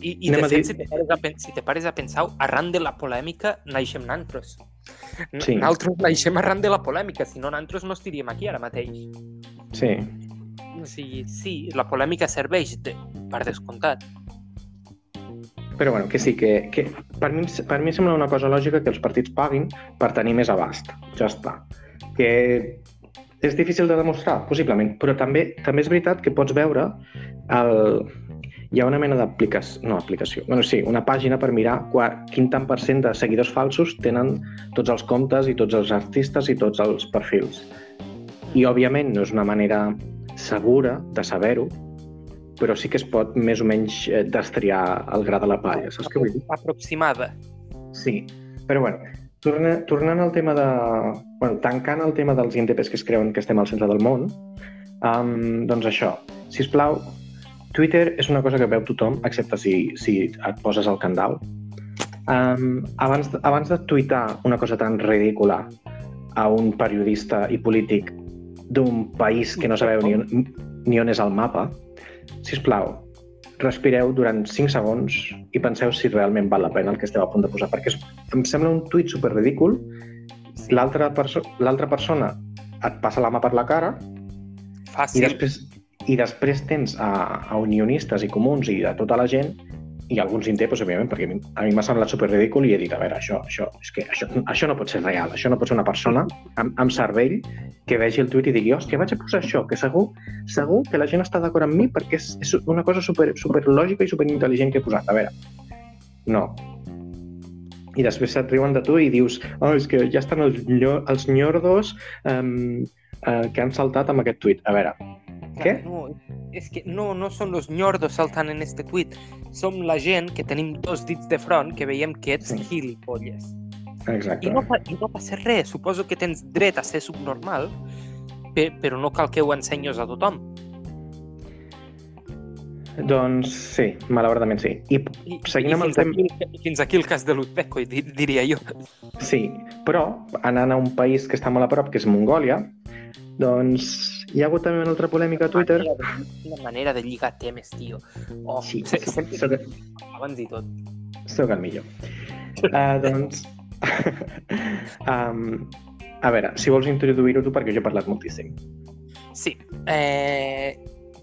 I, i Anem de a fet, dir- si te, pares a, si te pares a pensar, arran de la polèmica naixem nantros. Sí. Naltros naixem arran de la polèmica, si no nantros no estaríem aquí ara mateix. Sí, O sigui, sí, la polèmica serveix de, per descomptat. Però bueno, que sí, que, que per, mi, per mi sembla una cosa lògica que els partits paguin per tenir més abast. Ja està. Que és difícil de demostrar, possiblement, però també també és veritat que pots veure el... hi ha una mena d'aplicació, no aplicació, bueno, sí, una pàgina per mirar qua, quin tant per cent de seguidors falsos tenen tots els comptes i tots els artistes i tots els perfils. I, òbviament, no és una manera segura de saber-ho, però sí que es pot més o menys eh, destriar el gra de la palla, saps què vull dir? Aproximada. Sí, però bueno, torna, tornant al tema de... Bueno, tancant el tema dels INDPs que es creuen que estem al centre del món, um, doncs això, si us plau, Twitter és una cosa que veu tothom, excepte si, si et poses al candau. Um, abans, abans de tuitar una cosa tan ridícula a un periodista i polític d'un país que no sabeu ni on, ni on és el mapa, si us plau, respireu durant 5 segons i penseu si realment val la pena el que esteu a punt de posar, perquè em sembla un tuit super ridícul. L'altra perso persona et passa la mà per la cara Fàcil. i després, i després tens a, a unionistes i comuns i de tota la gent i alguns té, doncs, òbviament, perquè a mi, m'ha semblat super ridícul i he dit, a veure, això, això, és que això, això no pot ser real, això no pot ser una persona amb, amb cervell que vegi el tuit i digui, hòstia, vaig a posar això, que segur, segur que la gent està d'acord amb mi perquè és, és una cosa super, super lògica i super intel·ligent que he posat. A veure, no. I després se't riuen de tu i dius, oh, és que ja estan els, els nyordos um, uh, que han saltat amb aquest tuit. A veure, què? No, és que no, no són els ñordos saltant en este tuit. Som la gent que tenim dos dits de front que veiem que ets Sí. gilipolles. Exacte. I no, I no passa res. Suposo que tens dret a ser subnormal, pe- però no cal que ho ensenyes a tothom. Doncs sí, malauradament sí. I I, Seguint i amb el fins, aquí, fins aquí el cas de l'Uzbeko, di- diria jo. Sí, però anant a un país que està molt a prop, que és Mongòlia, doncs hi ha hagut també una altra polèmica a Twitter. Una manera de lligar temes, tio. Oh, Sí, [LAUGHS] soc, sempre soc, abans i tot. soc el millor. Uh, doncs, um, [LAUGHS] a veure, si vols introduir-ho tu, perquè jo he parlat moltíssim. Sí. Eh,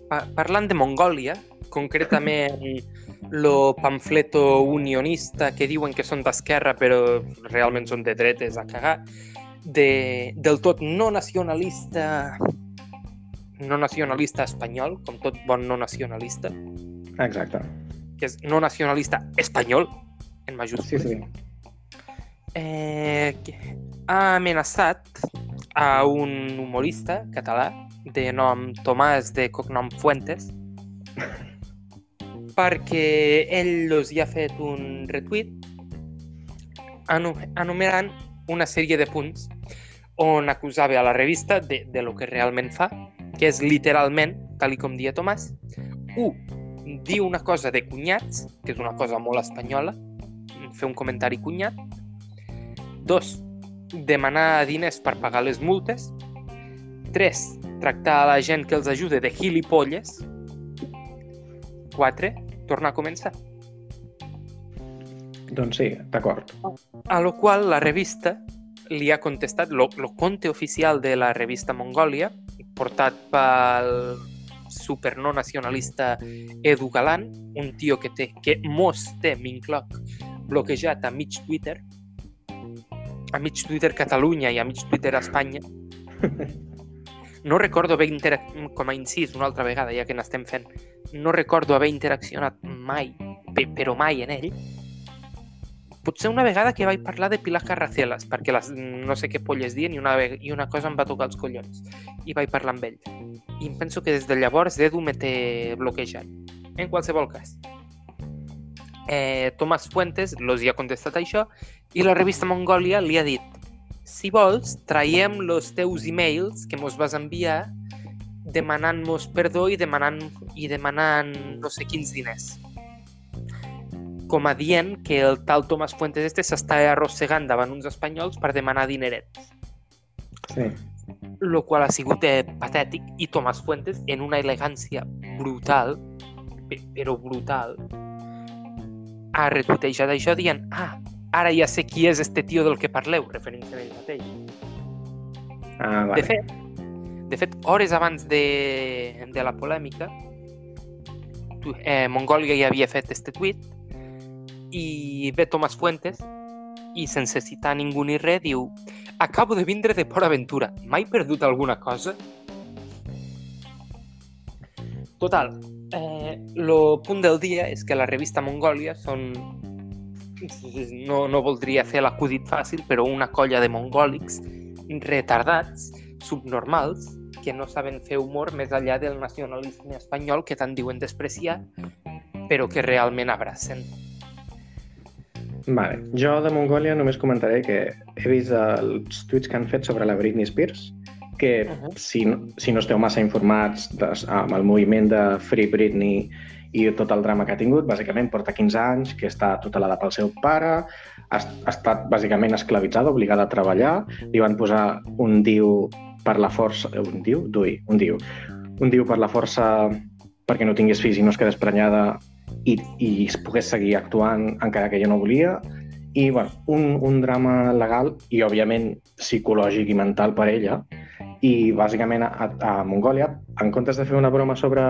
pa parlant de Mongòlia, concretament [LAUGHS] lo pamfleto unionista que diuen que són d'esquerra però realment són de dretes a cagar, de, del tot no nacionalista no nacionalista espanyol, com tot bon no nacionalista, Exacte. que és no nacionalista espanyol, en Sí, majúscules. sí. eh, que ha amenaçat a un humorista català de nom Tomàs de cognom Fuentes [LAUGHS] perquè ell els hi ha fet un retuit enumerant una sèrie de punts on acusava a la revista de, de lo que realment fa, que és literalment, tal com dia Tomàs, 1. Dir una cosa de cunyats, que és una cosa molt espanyola, fer un comentari cunyat. 2. Demanar diners per pagar les multes. 3. Tractar a la gent que els ajuda de gilipolles. 4. Tornar a començar. Doncs sí, d'acord. A lo qual la revista li ha contestat, lo, lo conte oficial de la revista Mongòlia, portat pel super no nacionalista Edu Galan, un tio que té, que mos té, m'incloc, bloquejat a mig Twitter, a mig Twitter Catalunya i a mig Twitter Espanya. [LAUGHS] No recordo haver interaccionat, com a incís una altra vegada, ja que n'estem fent, no recordo haver interaccionat mai, pe- però mai en ell, potser una vegada que vaig parlar de Pilar Carracelas, perquè les, no sé què polles dien i una, i una cosa em va tocar els collons. I vaig parlar amb ell. I em penso que des de llavors Edu me té bloquejat. En qualsevol cas. Eh, Tomàs Fuentes los hi ha contestat això i la revista Mongòlia li ha dit si vols, traiem los teus emails que mos vas enviar demanant-nos perdó i demanant, i demanant no sé quins diners com a dient que el tal Tomàs Fuentes este s'està arrossegant davant uns espanyols per demanar dinerets, Sí. lo qual ha sigut eh, patètic i Tomàs Fuentes en una elegància brutal, pe- però brutal, ha retuitejat això dient ah, ara ja sé qui és este tio del que parleu, referint-se a ell mateix. Ah, De vale. fet, de fet, hores abans de, de la polèmica, tu- eh, Mongòlia ja havia fet este tuit i ve Tomàs Fuentes i sense citar ningú ni res diu acabo de vindre de Port Aventura, mai perdut alguna cosa? Total, eh, lo punt del dia és que la revista Mongòlia són no, no voldria fer l'acudit fàcil, però una colla de mongòlics retardats, subnormals, que no saben fer humor més enllà del nacionalisme espanyol que tant diuen despreciar, però que realment abracen. Vale. Jo de Mongòlia només comentaré que he vist els tuits que han fet sobre la Britney Spears, que Mhm. si, no- si no esteu massa informats des, amb el moviment de Free Britney i tot el drama que ha tingut. Bàsicament porta 15 anys, que està tutelada pel seu pare, ha, ha estat bàsicament esclavitzada, obligada a treballar, li van posar un diu per la força... Un diu? Dui, un diu. Un diu per la força perquè no tingués fills i no es quedés prenyada i, i es pogués seguir actuant encara que ella no volia. I, bueno, un, un drama legal i, òbviament, psicològic i mental per ella. I, bàsicament, a, a Mongòlia, en comptes de fer una broma sobre,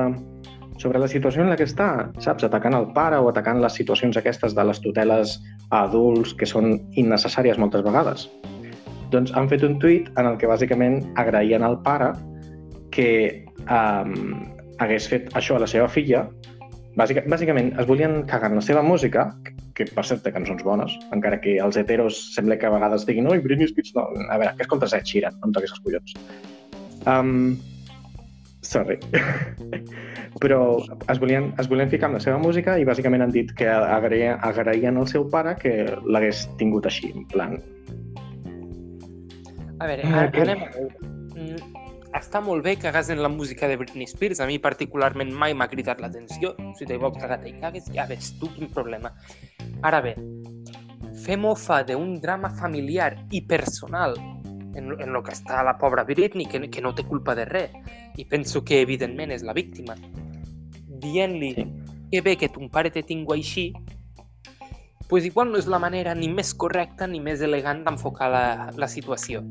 sobre la situació en la que està, saps? Atacant el pare o atacant les situacions aquestes de les tuteles a adults que són innecessàries moltes vegades. Doncs han fet un tuit en el que bàsicament agraïen al pare que um, hagués fet això a la seva filla. Bàsica, bàsicament, es volien cagar en la seva música, que per cert té cançons bones, encara que els heteros sembla que a vegades diguin oi, Britney Spears, no, a veure, què escoltes Ed Sheeran? No em toquis els collons. Um, sorry. [LAUGHS] Però es volien, es volien ficar amb la seva música i bàsicament han dit que agraïen, agraïen al seu pare que l'hagués tingut així, en plan... A veure, ah, anem a veure. Està molt bé que en la música de Britney Spears, a mi particularment mai m'ha cridat l'atenció. Si te vols cagar, te cagues, ja ves tu quin problema. Ara bé, fer mofa d'un drama familiar i personal en, en lo que està la pobra Britney, que, que no té culpa de res, i penso que evidentment és la víctima, dient-li sí. que bé que ton pare te tingui així, pues igual no és la manera ni més correcta ni més elegant d'enfocar la, la situació.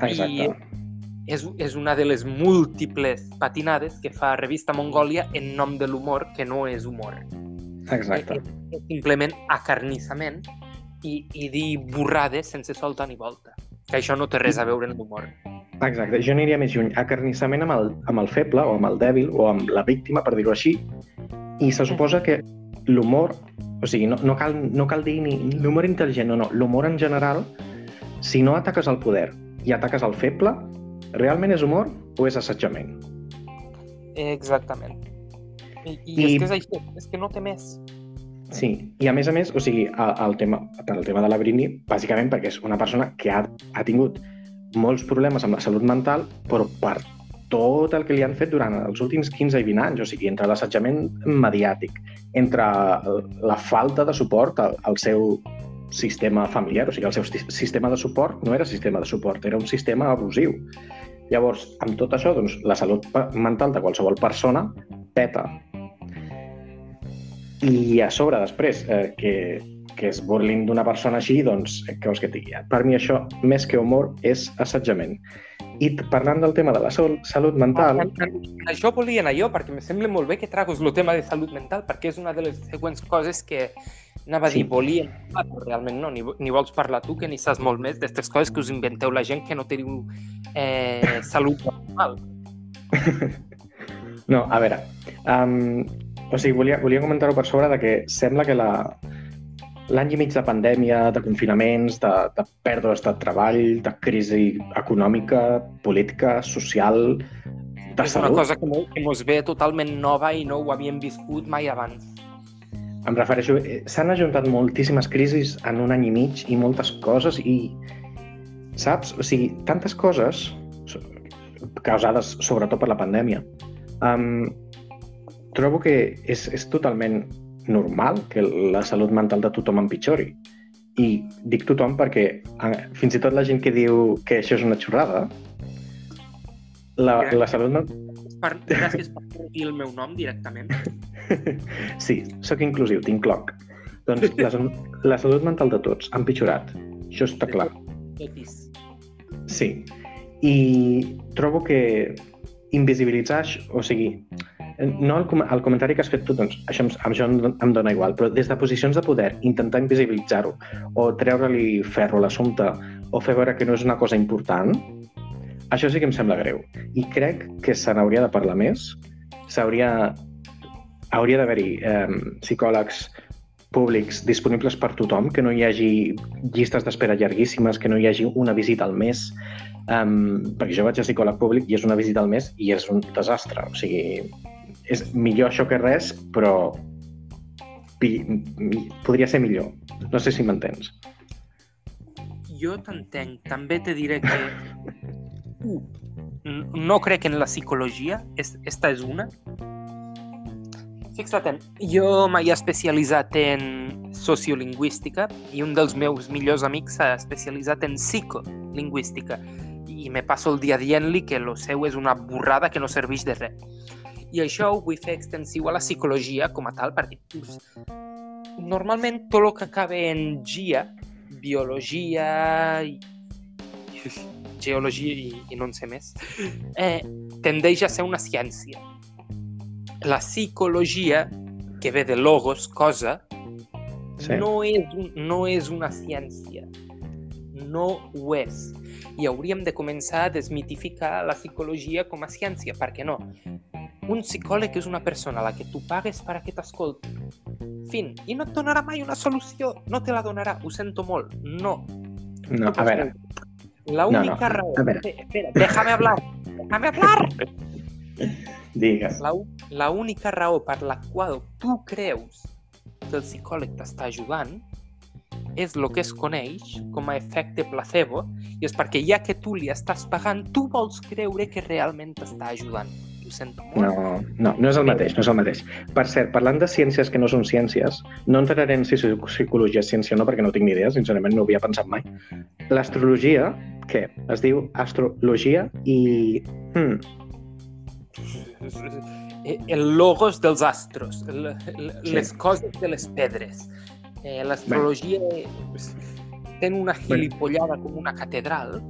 Exacte. I és, és una de les múltiples patinades que fa Revista Mongòlia en nom de l'humor, que no és humor. Exacte. És, és simplement acarnissament i, i dir borrades sense solta ni volta. Que això no té res a veure amb l'humor. Exacte, jo aniria més lluny. Acarnissament amb el, amb el feble o amb el dèbil o amb la víctima, per dir-ho així. I se suposa que l'humor, o sigui, no, no, cal, no cal dir ni l'humor intel·ligent, no, no, l'humor en general, si no ataques el poder i ataques el feble, realment és humor o és assetjament? Exactament. I, i, I... és que és això, és que no té més. Sí, i a més a més, o sigui, el, el, tema, el tema de la Britney, bàsicament perquè és una persona que ha, ha tingut molts problemes amb la salut mental, però per tot el que li han fet durant els últims 15 i 20 anys, o sigui, entre l'assetjament mediàtic, entre la falta de suport al, al seu sistema familiar, o sigui, el seu sistema de suport no era sistema de suport, era un sistema abusiu. Llavors, amb tot això, doncs, la salut mental de qualsevol persona peta. I a sobre, després, eh, que, que es burlin d'una persona així, doncs, què vols que digui? Per mi això, més que humor, és assetjament. I parlant del tema de la salut mental... Això volia anar jo, perquè em sembla molt bé que tragues el tema de salut mental, perquè és una de les següents coses que anava a dir, sí. volia, però realment no, ni, ni vols parlar tu, que ni saps molt més d'aquestes coses que us inventeu la gent que no teniu eh, [LAUGHS] salut mental. [LAUGHS] No, a veure, um, o sigui, volia, volia comentar-ho per sobre de que sembla que la, l'any i mig de pandèmia, de confinaments, de, de pèrdues de treball, de crisi econòmica, política, social, de és salut... una cosa que, que mos ve totalment nova i no ho havíem viscut mai abans. Em refereixo, eh, s'han ajuntat moltíssimes crisis en un any i mig i moltes coses i, saps? O sigui, tantes coses causades sobretot per la pandèmia. Um, trobo que és, és totalment normal que la salut mental de tothom empitjori. I dic tothom perquè eh, fins i tot la gent que diu que això és una xorrada, la, la salut mental... Per, gràcies per dir el meu nom directament. [LAUGHS] sí, sóc inclusiu, t'incloc. Doncs la, la salut mental de tots ha empitjorat. Això està clar. Sí. I trobo que invisibilitzar, o sigui, no el, el comentari que has fet tu, doncs això, això em, em dona igual, però des de posicions de poder, intentar invisibilitzar-ho o treure-li ferro a l'assumpte o fer veure que no és una cosa important, això sí que em sembla greu. I crec que se n'hauria de parlar més, s'hauria hauria d'haver-hi eh, psicòlegs públics disponibles per tothom, que no hi hagi llistes d'espera llarguíssimes, que no hi hagi una visita al mes, um, perquè jo vaig a psicòleg públic i és una visita al mes i és un desastre. O sigui, és millor això que res, però podria ser millor. No sé si m'entens. Jo t'entenc. També te diré que no crec en la psicologia, esta és una. Fixa't, jo m'he especialitzat en sociolingüística i un dels meus millors amics s'ha especialitzat en psicolingüística i me passo el dia dient-li que el seu és una burrada que no serveix de res. I això ho vull fer extensiu a la psicologia com a tal, perquè pues, normalment tot el que acaba en GIA, biologia, i... geologia i, i no en sé més, eh, tendeix a ser una ciència. La psicologia, que ve de logos, cosa, Sí. no, és un, no és una ciència. No ho és. I hauríem de començar a desmitificar la psicologia com a ciència, perquè no. Un psicòleg és una persona a la que tu pagues per a que t'escolti. Fin. I no et donarà mai una solució. No te la donarà. Ho sento molt. No. No, a veure, La No, no, única raó... a veure. Espera, espera, déjame hablar. Déjame hablar. [LAUGHS] digues. La, la única raó per la qual tu creus que el psicòleg t'està ajudant és el que es coneix com a efecte placebo i és perquè ja que tu li estàs pagant, tu vols creure que realment t'està ajudant. Ho sento molt. No, no, no és el mateix, no és el mateix. Per cert, parlant de ciències que no són ciències, no entraré en si psicologia és ciència o no, perquè no tinc ni idea, sincerament no ho havia pensat mai. L'astrologia, què? Es diu astrologia i... Hmm, Eh, El logos dels astros, el- el- Sí. les coses de les pedres. Eh, L'astrologia pues, ten una gilipollada com una catedral.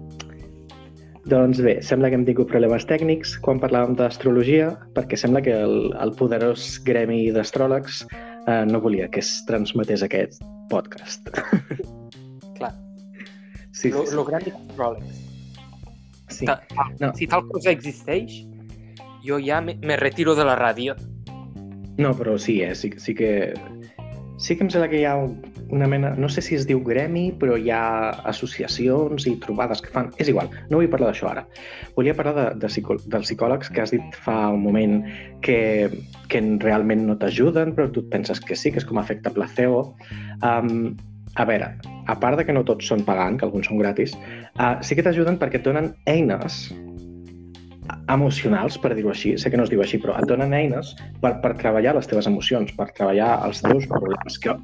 Doncs bé, sembla que hem tingut problemes tècnics quan parlàvem d'astrologia, perquè sembla que el, el poderós gremi d'astròlegs eh, no volia que es transmetés aquest podcast. [LAUGHS] Clar, Sí, lo, sí, sí. lo gran astròlegs. sí. Ta- ah, No. Si tal cosa existeix, jo ja me, me retiro de la ràdio. No, però sí, eh? sí, sí que... Sí que em sembla que hi ha un- una mena... No sé si es diu gremi, però hi ha associacions i trobades que fan... És igual, no vull parlar d'això ara. Volia parlar de, de psicò... dels psicòlegs que has dit fa un moment que, que realment no t'ajuden, però tu penses que sí, que és com efecte placebo. Um, a veure, a part de que no tots són pagant, que alguns són gratis, uh, sí que t'ajuden perquè et donen eines emocionals, per dir-ho així, sé que no es diu així, però et donen eines per, per treballar les teves emocions, per treballar els teus problemes, que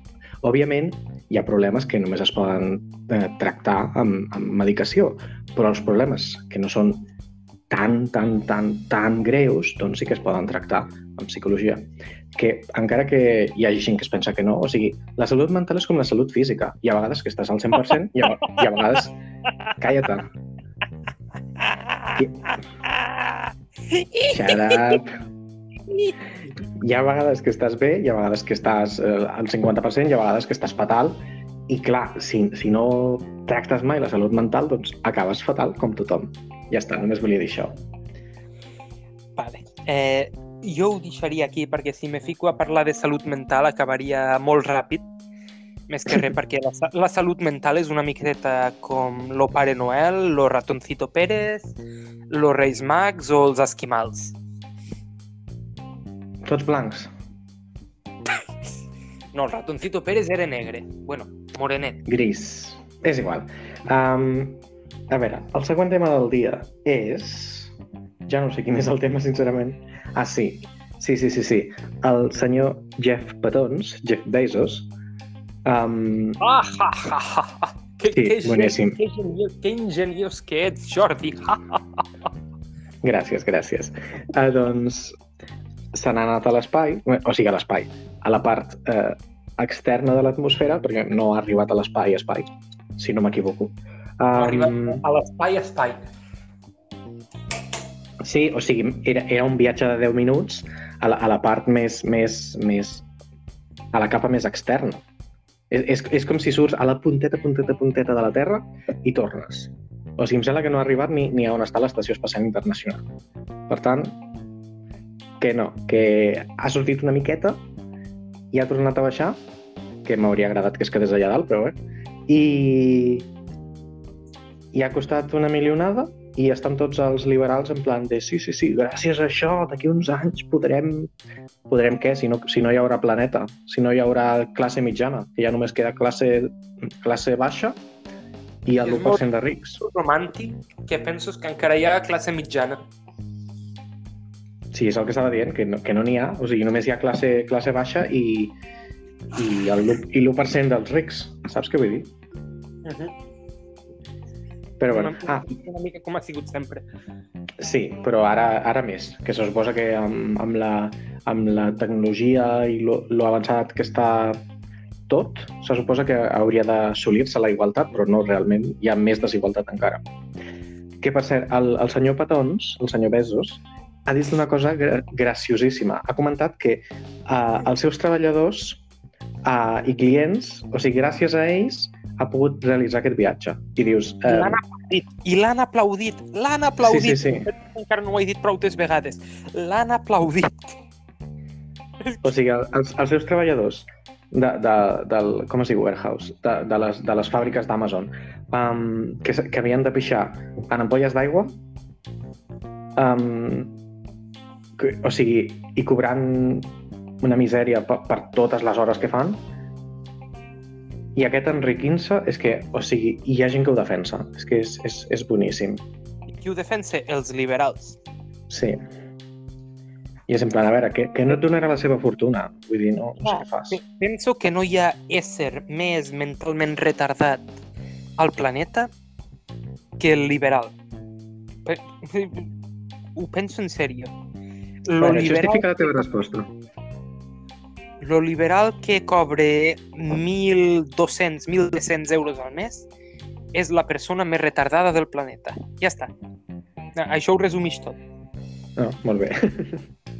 òbviament hi ha problemes que només es poden eh, tractar amb, amb medicació, però els problemes que no són tan, tan, tan, tan greus, doncs sí que es poden tractar amb psicologia. Que encara que hi hagi gent que es pensa que no, o sigui, la salut mental és com la salut física. Hi ha vegades que estàs al 100% i a, i a vegades... Calla-te. [LAUGHS] Shut up. Hi ha vegades que estàs bé, hi ha vegades que estàs eh, al 50%, hi ha vegades que estàs fatal, i clar, si, si no tractes mai la salut mental, doncs acabes fatal, com tothom. Ja està, només volia dir això. Vale. Eh, jo ho deixaria aquí perquè si me fico a parlar de salut mental acabaria molt ràpid, més que res [LAUGHS] perquè la, la salut mental és una miqueta com lo Pare Noel, lo Ratoncito Pérez, los Reis Mags o els Esquimals. Tots blancs. [LAUGHS] No, el Ratoncito Pérez era negre. Bueno, morenet. Gris. És igual. Um, a veure, el següent tema del dia és... Ja no sé quin és el tema, sincerament. Ah, sí. Sí, sí, sí, sí. El senyor Jeff Petons, Jeff Bezos, um, Ah, ha, ha, ha, ha. Que, Sí, que, boníssim. Que, ingeniós, que ingeniós que ets, Jordi. Ha, [LAUGHS] ha. Gràcies, gràcies. Uh, doncs se n'ha anat a l'espai, o sigui, a l'espai, a la part eh, externa de l'atmosfera, perquè no ha arribat a l'espai, espai, si no m'equivoco. Ha arribat Um, a l'espai, espai. sí, o sigui, era, era un viatge de 10 minuts a la, a la part més, més, més... a la capa més externa. És, és, és com si surts a la punteta, punteta, punteta de la Terra i tornes. O sigui, em sembla que no ha arribat ni, ni a on està l'Estació Espacial Internacional. Per tant, que no, que ha sortit una miqueta i ha tornat a baixar, que m'hauria agradat que es quedés allà dalt, però bé. I, i ha costat una milionada i estan tots els liberals en plan de sí, sí, sí, gràcies a això, d'aquí uns anys podrem... Podrem què? Si no, si no hi haurà planeta, si no hi haurà classe mitjana, que ja només queda classe, classe baixa i el És 1% de rics. romàntic que penso que encara hi ha classe mitjana. Sí, és el que estava dient, que no n'hi no n'hi ha. O sigui, només hi ha classe, classe baixa i, i el l'u- i l'1% dels rics. Saps què vull dir? Uh -huh. Però bueno, ah, una mica com ha sigut sempre. sí, però ara, ara més, que se suposa que amb, amb, la, amb la tecnologia i lo, lo avançat que està tot, se suposa que hauria d'assolir-se la igualtat, però no realment, hi ha més desigualtat encara. Que, per cert, el, el senyor Petons, el senyor Bezos, ha dit una cosa gra graciosíssima. Ha comentat que uh, els seus treballadors uh, i clients, o sigui, gràcies a ells, ha pogut realitzar aquest viatge. I dius... L'han aplaudit, i l'han aplaudit, l'han aplaudit. Sí, sí, sí. Encara no ho he dit prou vegades. L'han aplaudit. O sigui, el- els, els seus treballadors de, de, del, com es diu, warehouse, de, de, les, de les fàbriques d'Amazon, um, que, que havien de pixar en ampolles d'aigua, um, o sigui, i cobrant una misèria per, per totes les hores que fan, i aquest enriquint-se és que, o sigui, hi ha gent que ho defensa. És que és, és, és boníssim. I qui ho defensa? Els liberals. Sí. I és en plan, a veure, que, que no et donarà la seva fortuna. Vull dir, no, no sé què fas. Pe- Penso que no hi ha ésser més mentalment retardat al planeta que el liberal. Pe- Ho penso en sèrio. Lo Bueno, liberal, justifica la teva resposta. lo liberal que cobre 1.200, 1.300 euros al mes és la persona més retardada del planeta. Ja està. Això ho resumeix tot. No, molt bé.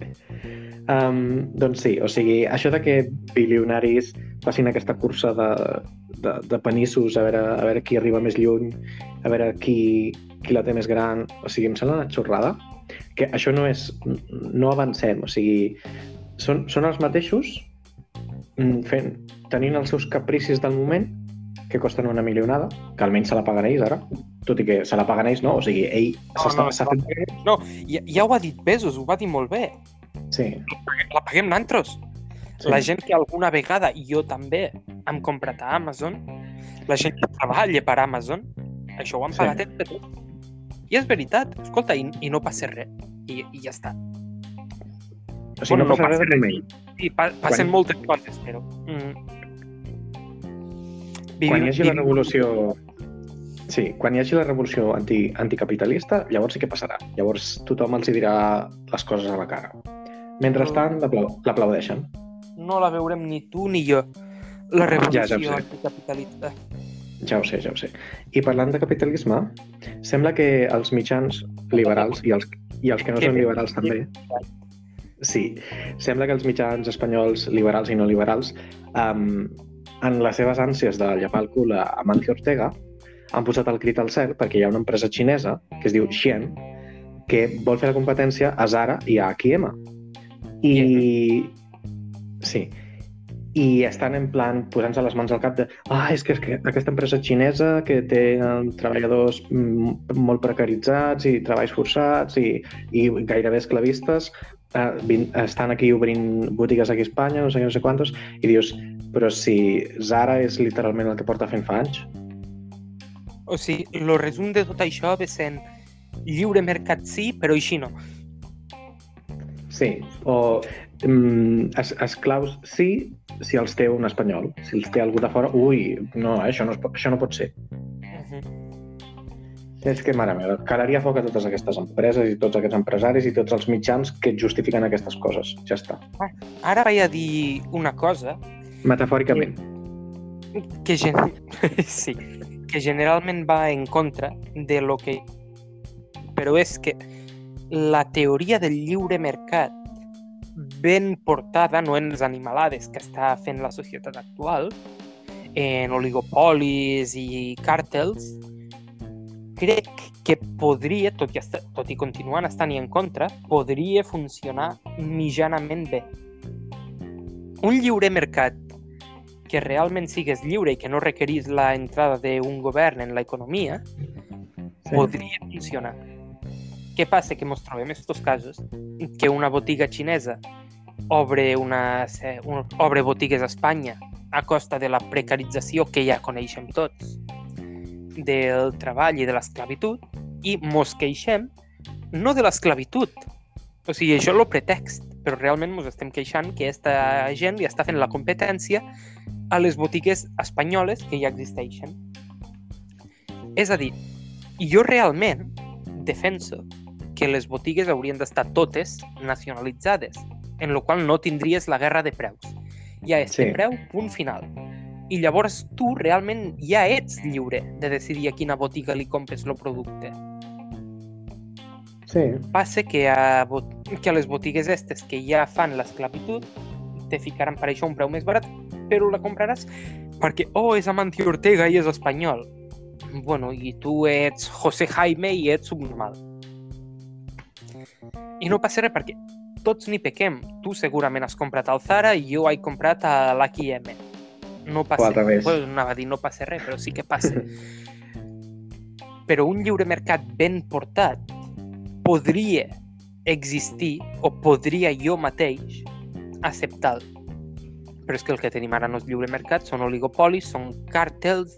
[LAUGHS] um, doncs sí, o sigui, això de que bilionaris facin aquesta cursa de, de, de penissos a veure, a veure qui arriba més lluny, a veure qui, qui la té més gran, o sigui, em sembla una xorrada, que això no és... no avancem, o sigui, són, són els mateixos mm, fent, tenint els seus capricis del moment que costen una milionada, que almenys se la paguen ells ara, tot i que se la paguen ells, no? O sigui, ell s'està- s'ha fet... no, ja, ja ho ha dit Bezos, ho va dir molt bé. Sí, La paguem nantros. sí. La gent que alguna vegada, i jo també, hem comprat a Amazon, la gent que treballa per Amazon, això ho han Sí. pagat entre tots. I és veritat, escolta, i, i no passa res. I, i ja està. O sigui, Bueno, no no passa res passa de moment. I pa passen Quan- moltes coses, però... Mm. Quan hi hagi la vivim- revolució... Sí, quan hi hagi la revolució anti, anticapitalista, llavors sí que passarà. Llavors tothom els hi dirà les coses a la cara. Mentrestant, l'aplau- l'aplaudeixen. No la veurem ni tu ni jo. La revolució Ja, ja sé. anticapitalista. Ja ho sé, ja ho sé. I parlant de capitalisme, sembla que els mitjans liberals i els, i els que no són liberals també, sí, sembla que els mitjans espanyols liberals i no liberals, um, en les seves ànsies de llepar el cul a Amancio Ortega, han posat el crit al cel perquè hi ha una empresa xinesa que es diu Xi'an que vol fer la competència a Zara i a H&M. I... Sí. I estan en plan posant-se les mans al cap de ah, és que, és que aquesta empresa xinesa que té eh, treballadors mm, molt precaritzats i treballs forçats i, i gairebé esclavistes eh, vin, estan aquí obrint botigues aquí a Espanya, no sé què, no sé quantos, i dius, però si Zara és literalment el que porta fent fa anys. O sigui, el resum de tot això ve sent lliure mercat sí, però així no. Sí, o es, esclaus sí si els té un espanyol. Si els té algú de fora, ui, no, eh, això no, es això no pot ser. Uh -huh. És que, mare meva, calaria foc a totes aquestes empreses i tots aquests empresaris i tots els mitjans que justifiquen aquestes coses. Ja està. Ara vaig a dir una cosa Metafòricament. que, gen... [LAUGHS] sí, que generalment va en contra de lo que... Però és que la teoria del lliure mercat ben portada, no en les animalades que està fent la societat actual, en oligopolis i càrtels, crec que podria, tot i, estar, tot i continuant estant-hi en contra, podria funcionar mitjanament bé. Un lliure mercat que realment sigués lliure i que no requerís la entrada d'un govern en l'economia, Sí. podria funcionar. Què passa? Que ens trobem aquests casos que una botiga xinesa obre, una, se- un, obre botigues a Espanya a costa de la precarització que ja coneixem tots del treball i de l'esclavitud i mos queixem no de l'esclavitud, O sigui, això és el pretext, però realment ens estem queixant que aquesta gent li està fent la competència a les botigues espanyoles que ja existeixen. És a dir, jo realment defenso que les botigues haurien d'estar totes nacionalitzades, en la qual no tindries la guerra de preus. Ja és sí. de preu, punt final. I llavors tu realment ja ets lliure de decidir a quina botiga li compres el producte. Sí. Passa que a, que a les botigues estes que ja fan l'esclavitud te ficaran per això un preu més barat, però la compraràs perquè, oh, és Amancio Ortega i és espanyol. Bueno, i tu ets José Jaime i ets subnormal. I no passa res perquè tots n'hi pequem. Tu segurament has comprat al Zara i jo he comprat a l'H&M. No passa res. Bueno, anava a dir no passa res, però sí que passa. però un lliure mercat ben portat podria existir o podria jo mateix acceptar-lo. Però és que el que tenim ara no és lliure mercat, són oligopolis, són càrtels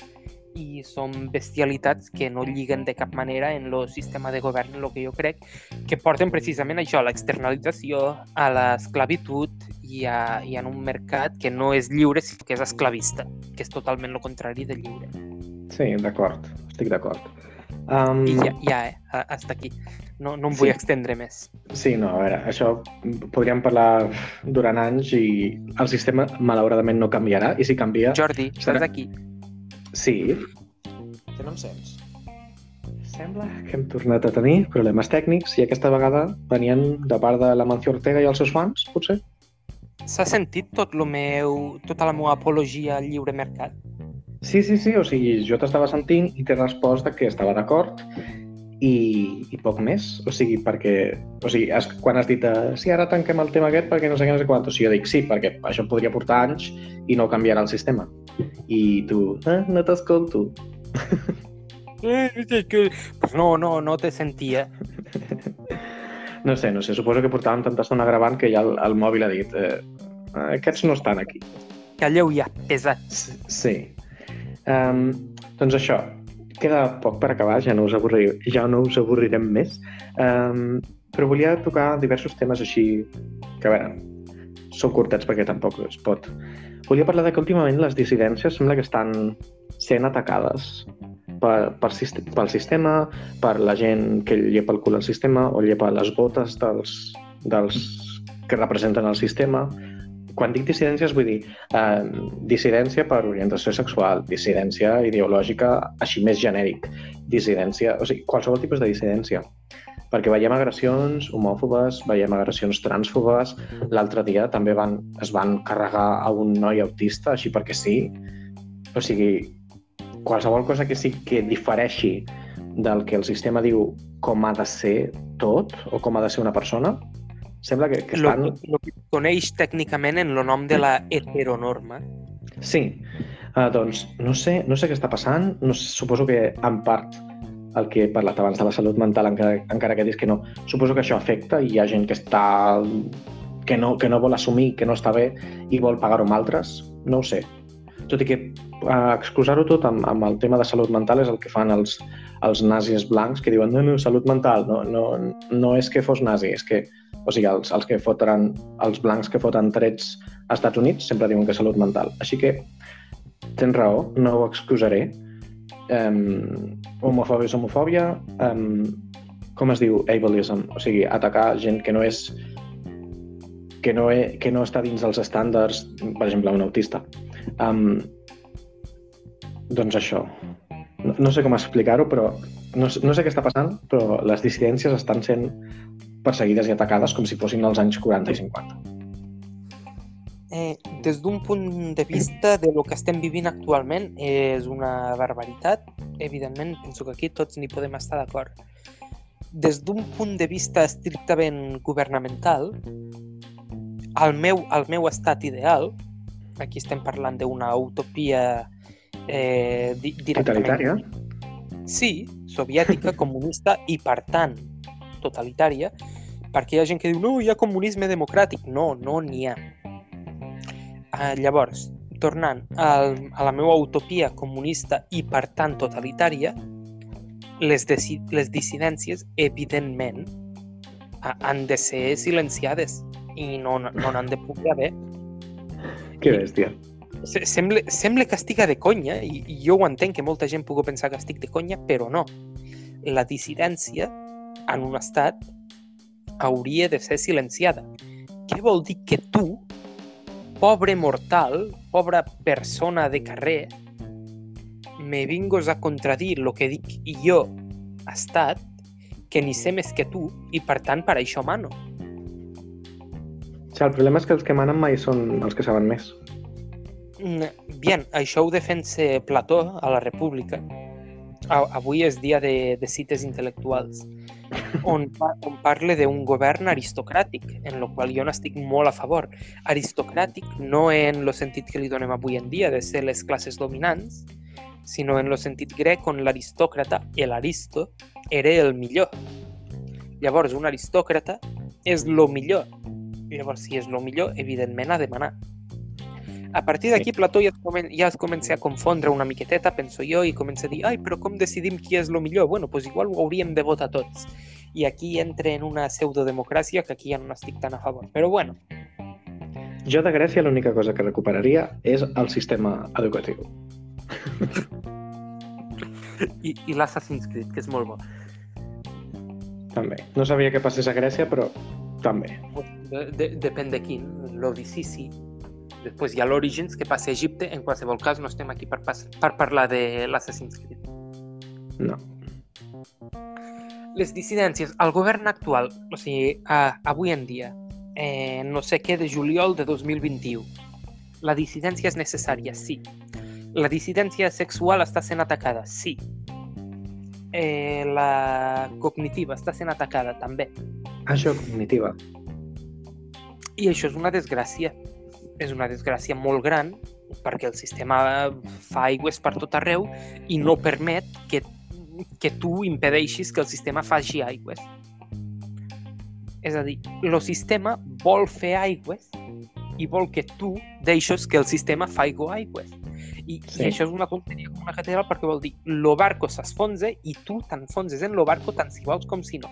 i són bestialitats que no lliguen de cap manera en el sistema de govern, el que jo crec, que porten precisament això, a l'externalització, a l'esclavitud i, a, i en un mercat que no és lliure, sinó que és esclavista, que és totalment el contrari de lliure. Sí, d'acord, estic d'acord. Um... I ja, ja, eh? Hasta aquí. No, no em vull sí. extendre més. Sí, no, a veure, això podríem parlar durant anys i el sistema malauradament no canviarà i si canvia... Jordi, serà... estàs aquí? Sí. Que no em sents? Sembla que hem tornat a tenir problemes tècnics i aquesta vegada venien de part de la Mancio Ortega i els seus fans, potser? S'ha sentit tot lo meu, tota la meva apologia al lliure mercat? Sí, sí, sí, o sigui, jo t'estava sentint i t'he respost que estava d'acord i, i poc més. O sigui, perquè... O sigui, has, quan has dit uh, sí, ara tanquem el tema aquest perquè no sé què, no sé quant, o sigui, jo dic sí, perquè això podria portar anys i no canviarà el sistema. I tu, eh, no t'escolto. [LAUGHS] Eh, pues no, no, no te sentia. No sé, no sé, suposo que portàvem tanta estona gravant que ja el, el mòbil ha dit eh, aquests no estan aquí. Calleu ja, pesats. Sí. Um, doncs això, queda poc per acabar, ja no us, avorri... ja no us avorrirem més, um, però volia tocar diversos temes així que, a veure, són curtets perquè tampoc es pot. Volia parlar de que últimament les dissidències sembla que estan sent atacades per, per, pel sistema, per la gent que llepa el cul al sistema o llepa les botes dels, dels que representen el sistema, quan dic dissidències vull dir eh, dissidència per orientació sexual, dissidència ideològica així més genèric, dissidència, o sigui, qualsevol tipus de dissidència. Perquè veiem agressions homòfobes, veiem agressions transfobes, l'altre dia també van, es van carregar a un noi autista, així perquè sí. O sigui, qualsevol cosa que sí que difereixi del que el sistema diu com ha de ser tot o com ha de ser una persona, Sembla que, que estan... Lo, lo que coneix tècnicament en el nom de la heteronorma. Sí, uh, doncs no sé, no sé què està passant, no, suposo que en part el que he parlat abans de la salut mental, encara, encara que dis que no, suposo que això afecta i hi ha gent que està que no, que no vol assumir que no està bé i vol pagar-ho amb altres, no ho sé. Tot i que uh, excusar-ho tot amb, amb el tema de salut mental és el que fan els, els nazis blancs que diuen no, no, salut mental, no, no, no és que fos nazi, és que o sigui, els, els que fotran, els blancs que foten trets als Estats Units sempre diuen que és salut mental. Així que tens raó, no ho excusaré. Um, homofòbia és homofòbia. Um, com es diu? Ableism. O sigui, atacar gent que no és que no, he, que no està dins dels estàndards, per exemple, un autista. Um, doncs això. No, no sé com explicar-ho, però no, no sé què està passant, però les dissidències estan sent perseguides i atacades com si fossin els anys 40 i 50. Eh, des d'un punt de vista de lo que estem vivint actualment és una barbaritat. Evidentment, penso que aquí tots n'hi podem estar d'acord. Des d'un punt de vista estrictament governamental, el meu, el meu estat ideal, aquí estem parlant d'una utopia eh, di directament... Totalitària? Sí, soviètica, comunista i, per tant, totalitària, perquè hi ha gent que diu no, hi ha comunisme democràtic. No, no n'hi ha. Uh, llavors, tornant al, a la meva utopia comunista i, per tant, totalitària, les, les dissidències, evidentment, ha- han de ser silenciades i no no n'han de poder haver. Que bèstia. Se- Sembla, sembla que estiga de conya, i, i jo ho entenc que molta gent pugui pensar que estic de conya, però no. La dissidència en un estat hauria de ser silenciada. Què vol dir que tu, pobre mortal, pobra persona de carrer, me vingos a contradir el que dic jo, estat, que ni sé més que tu, i per tant per això mano. Sigui, el problema és que els que manen mai són els que saben més. Mm, Bien, això ho defensa Plató a la República. Avui és dia de, de cites intel·lectuals, on, on parla d'un govern aristocràtic, en el qual jo n'estic molt a favor. Aristocràtic no en el sentit que li donem avui en dia, de ser les classes dominants, sinó en el sentit grec on l'aristòcrata, l'aristo, era el millor. Llavors, un aristòcrata és lo millor. Llavors, si és lo millor, evidentment ha de manar. A partir d'aquí, Plató ja es, comen ja es comença a confondre una miqueteta, penso jo, i comença a dir, ai, però com decidim qui és lo millor? Bueno, doncs igual ho hauríem de votar tots. I aquí entra en una pseudodemocràcia que aquí ja no n'estic tan a favor. Però bueno, Jo de Grècia l'única cosa que recuperaria és el sistema educatiu. i, i l'Assassin's Creed, que és molt bo. També. No sabia què passés a Grècia, però també. De, de, depèn de quin. L'Odissí sí. Després hi ha l'Origins, que passa a Egipte. En qualsevol cas, no estem aquí per, pas per parlar de l'Assassin's Creed. No. les dissidències, el govern actual, o sigui, a, avui en dia, eh, no sé què de juliol de 2021, la dissidència és necessària, sí. La dissidència sexual està sent atacada, sí. Eh, la cognitiva està sent atacada, també. Això cognitiva. I això és una desgràcia. És una desgràcia molt gran perquè el sistema fa aigües per tot arreu i no permet que, que tu impedeixis que el sistema faci aigües. És a dir, el sistema vol fer aigües i vol que tu deixes que el sistema faci aigües. I, Sí. I això és una tonteria com una catedral perquè vol dir lo barco s'esfonsa i tu t'enfonses en lo barco tant si vols com si no.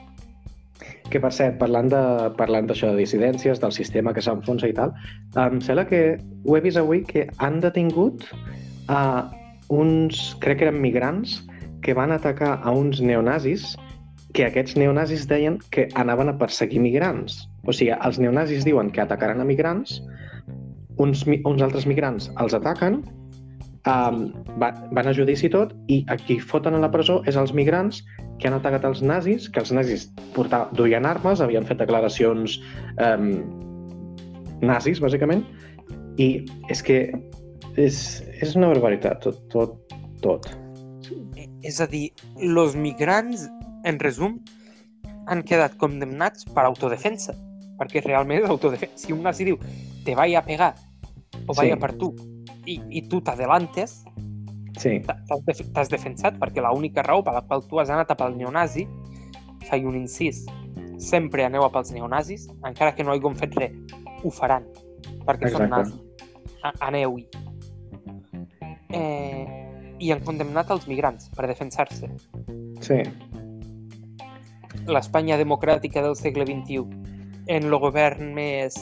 Que, per cert, parlant de- parlant d'això de, dissidències, del sistema que s'enfonsa i tal, em sembla que ho he vist avui que han detingut a uns, crec que eren migrants, que van atacar a uns neonazis que aquests neonazis deien que anaven a perseguir migrants. O sigui, els neonazis diuen que atacaran a migrants, uns, uns altres migrants els ataquen, um, va, van a judici tot, i a qui foten a la presó és els migrants que han atacat els nazis, que els nazis portaven, duien armes, havien fet declaracions um, nazis, bàsicament, i és que és, és una barbaritat, tot, tot, tot. És a dir, els migrants, en resum, han quedat condemnats per autodefensa. Perquè realment és autodefensa. Si un nazi diu te vaig a pegar o vaig Sí. a per tu i, i tu t'adelantes, Sí, t'ha- t'has t'has defensat perquè l'única raó per la qual tu has anat a pel neonazi, faig un incís, sempre aneu a pels neonazis, encara que no hagin fet res, ho faran, perquè són Exacte. nazis. A Aneu-hi. Eh, I han condemnat els migrants per defensar-se. sí. l'Espanya democràtica del segle XXI en el govern més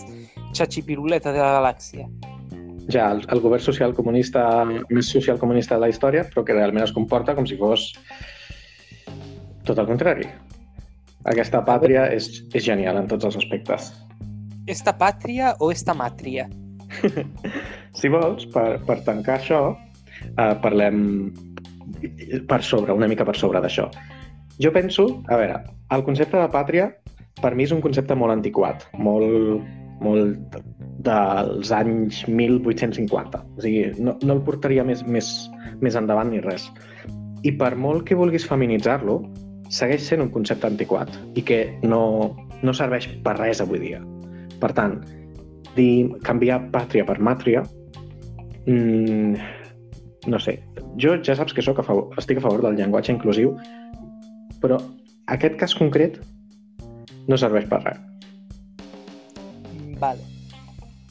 xatxipiruleta de la galàxia. Ja, el, el govern social comunista més social comunista de la història, però que realment es comporta com si fos tot el contrari. Aquesta pàtria és, és genial en tots els aspectes. Esta pàtria o esta màtria? [LAUGHS] Si vols, per, per tancar això, eh, parlem per sobre, una mica per sobre d'això. Jo penso, a veure, el concepte de pàtria per mi és un concepte molt antiquat, molt, molt dels anys 1850. O sigui, no, no el portaria més, més, més endavant ni res. I per molt que vulguis feminitzar-lo, segueix sent un concepte antiquat i que no, no serveix per res avui dia. Per tant, dir, canviar pàtria per màtria, mm, no sé, jo ja saps que soc a favor, estic a favor del llenguatge inclusiu, però aquest cas concret no serveix per res. Vale.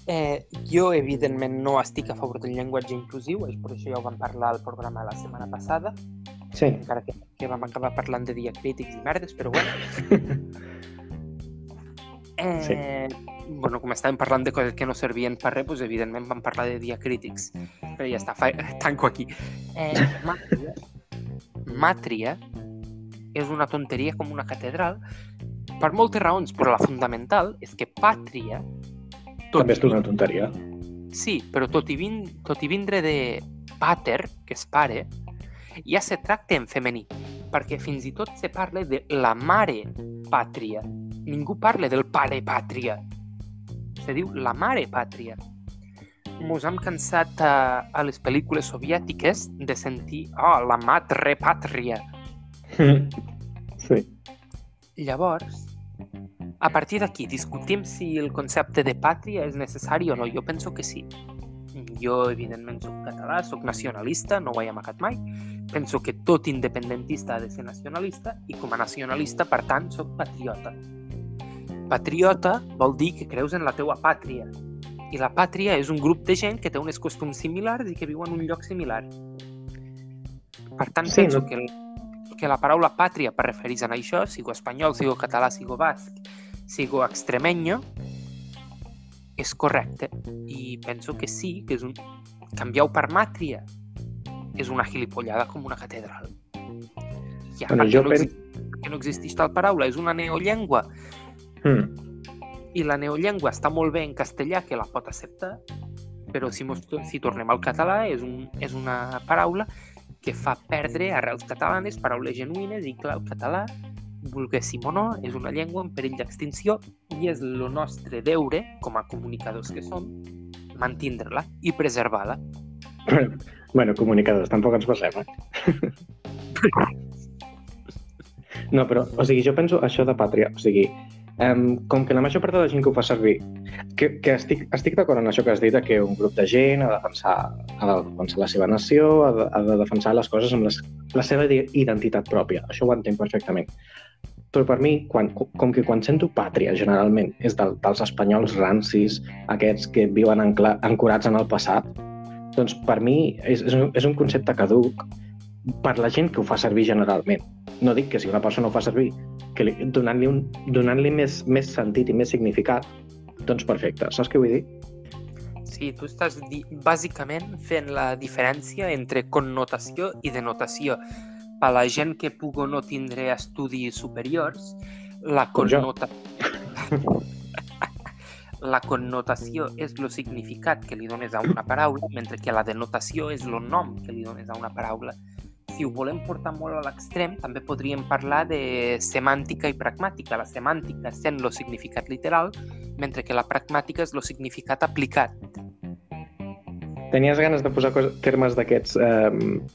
Eh, jo, evidentment, no estic a favor del llenguatge inclusiu, és per això ja ho vam parlar al programa la setmana passada, Sí, encara que, que vam acabar parlant de diacrítics i merdes, però bueno. [LAUGHS] Eh, bueno, com estàvem parlant de coses que no servien per res, doncs, evidentment vam parlar de diacrítics. Però ja està, fa... [LAUGHS] tanco aquí. Eh, màtria, màtria és una tonteria com una catedral per moltes raons, però la fundamental és que pàtria... Tot També és una tonteria. Sí, però tot i, vin, tot i vindre de pater, que és pare, ja se tracta en femení, perquè fins i tot se parla de la mare pàtria. Ningú parla del pare pàtria. Se diu la mare pàtria. Mos hem cansat a, a les pel·lícules soviètiques de sentir oh, la matre pàtria. [LAUGHS] Sí. Llavors, a partir d'aquí, discutim si el concepte de pàtria és necessari o no. Jo penso que sí. Jo, evidentment, sóc català, sóc nacionalista, no ho he amagat mai. Penso que tot independentista ha de ser nacionalista i com a nacionalista, per tant, sóc patriota. Patriota vol dir que creus en la teua pàtria. I la pàtria és un grup de gent que té uns costums similars i que viu en un lloc similar. Per tant, Sí, penso no- que, el, que la paraula pàtria per referir-se a això, sigo espanyol, sigo català, sigo basc, sigo extremenyo, és correcte. I penso que sí, que és un... Canviar-ho per màtria és una gilipollada com una catedral. Ja, Bueno, perquè, jo no pen- exi- perquè no existeix tal paraula, és una neollengua. Mm. I la neollengua està molt bé en castellà, que la pot acceptar, però si, mos, si tornem al català és, un, és una paraula que fa perdre arrels catalanes, paraules genuïnes, i clar, el català, volguéssim o no, és una llengua en perill d'extinció i és el nostre deure, com a comunicadors que som, mantindre-la i preservar-la. [LAUGHS] Bueno, comunicadors, tampoc ens passem, eh? [LAUGHS] No, però, o sigui, jo penso això de pàtria, o sigui, um, com que la major part de la gent que ho fa servir, que, que estic, estic d'acord en això que has dit, que un grup de gent ha de defensar, ha de defensar la seva nació, ha de, ha de defensar les coses amb les, la seva identitat pròpia, això ho entenc perfectament. Però per mi, quan, com que quan sento pàtria, generalment, és del, dels espanyols rancis, aquests que viuen ancorats en el passat, doncs per mi és, és, un, és un concepte caduc per la gent que ho fa servir generalment. No dic que si una persona ho fa servir, que li, donant-li un, donant més, més sentit i més significat, doncs perfecte. Saps què vull dir? Sí, tu estàs bàsicament fent la diferència entre connotació i denotació. Per la gent que pugui no tindre estudis superiors, la connota... [LAUGHS] la connotació és el significat que li dones a una paraula, mentre que la denotació és el nom que li dones a una paraula. Si ho volem portar molt a l'extrem, també podríem parlar de semàntica i pragmàtica. La semàntica sent el significat literal, mentre que la pragmàtica és el significat aplicat. Tenies ganes de posar cos, termes d'aquests eh,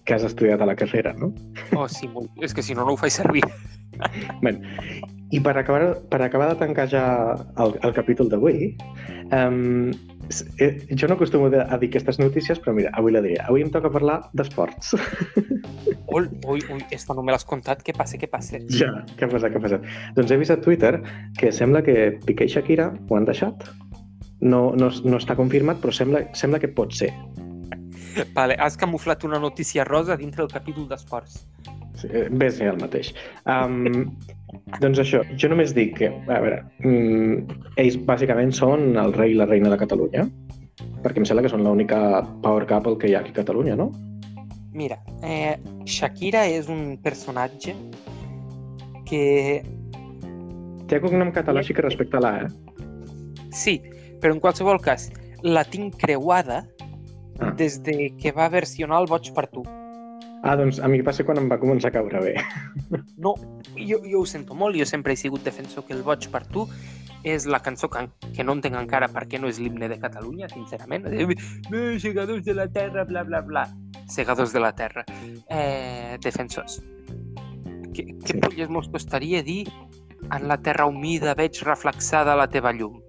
que has estudiat a la carrera, no? Oh, sí. És que si no, no ho faig servir. Bé, I per acabar, per acabar de tancar ja el, el capítol d'avui, um, jo no acostumo a dir aquestes notícies, però mira, avui la diré. Avui em toca parlar d'esports. [LAUGHS] Ui, ui, ui, esta no me l'has contat. Què passa, què passa? Ja, què ha passat, què ha passat? Doncs he vist a Twitter que sembla que Piqué i Shakira ho han deixat. No, no, no està confirmat, però sembla, sembla que pot ser. Vale, has camuflat una notícia rosa dintre del capítol d'esports. Sí, eh, Bé, sí, el mateix. Um, [LAUGHS] doncs això, jo només dic que, a veure, mm, ells bàsicament són el rei i la reina de Catalunya, perquè em sembla que són l'única power couple que hi ha aquí a Catalunya, no? Mira, eh, Shakira és un personatge que Té cognom català, així que respecte a la, eh? sí, però en qualsevol cas la tinc creuada Ah. des de que va versionar el Boig per tu. Ah, doncs a mi ser quan em va començar a caure bé. No, jo, jo ho sento molt, jo sempre he sigut defensor que el Boig per tu és la cançó que, que no entenc encara per què no és l'himne de Catalunya, sincerament. No, segadors de la terra, bla, bla, bla. Segadors de la terra. Eh, defensors. Què, què Sí. polles mos costaria dir en la terra humida veig reflexada la teva llum?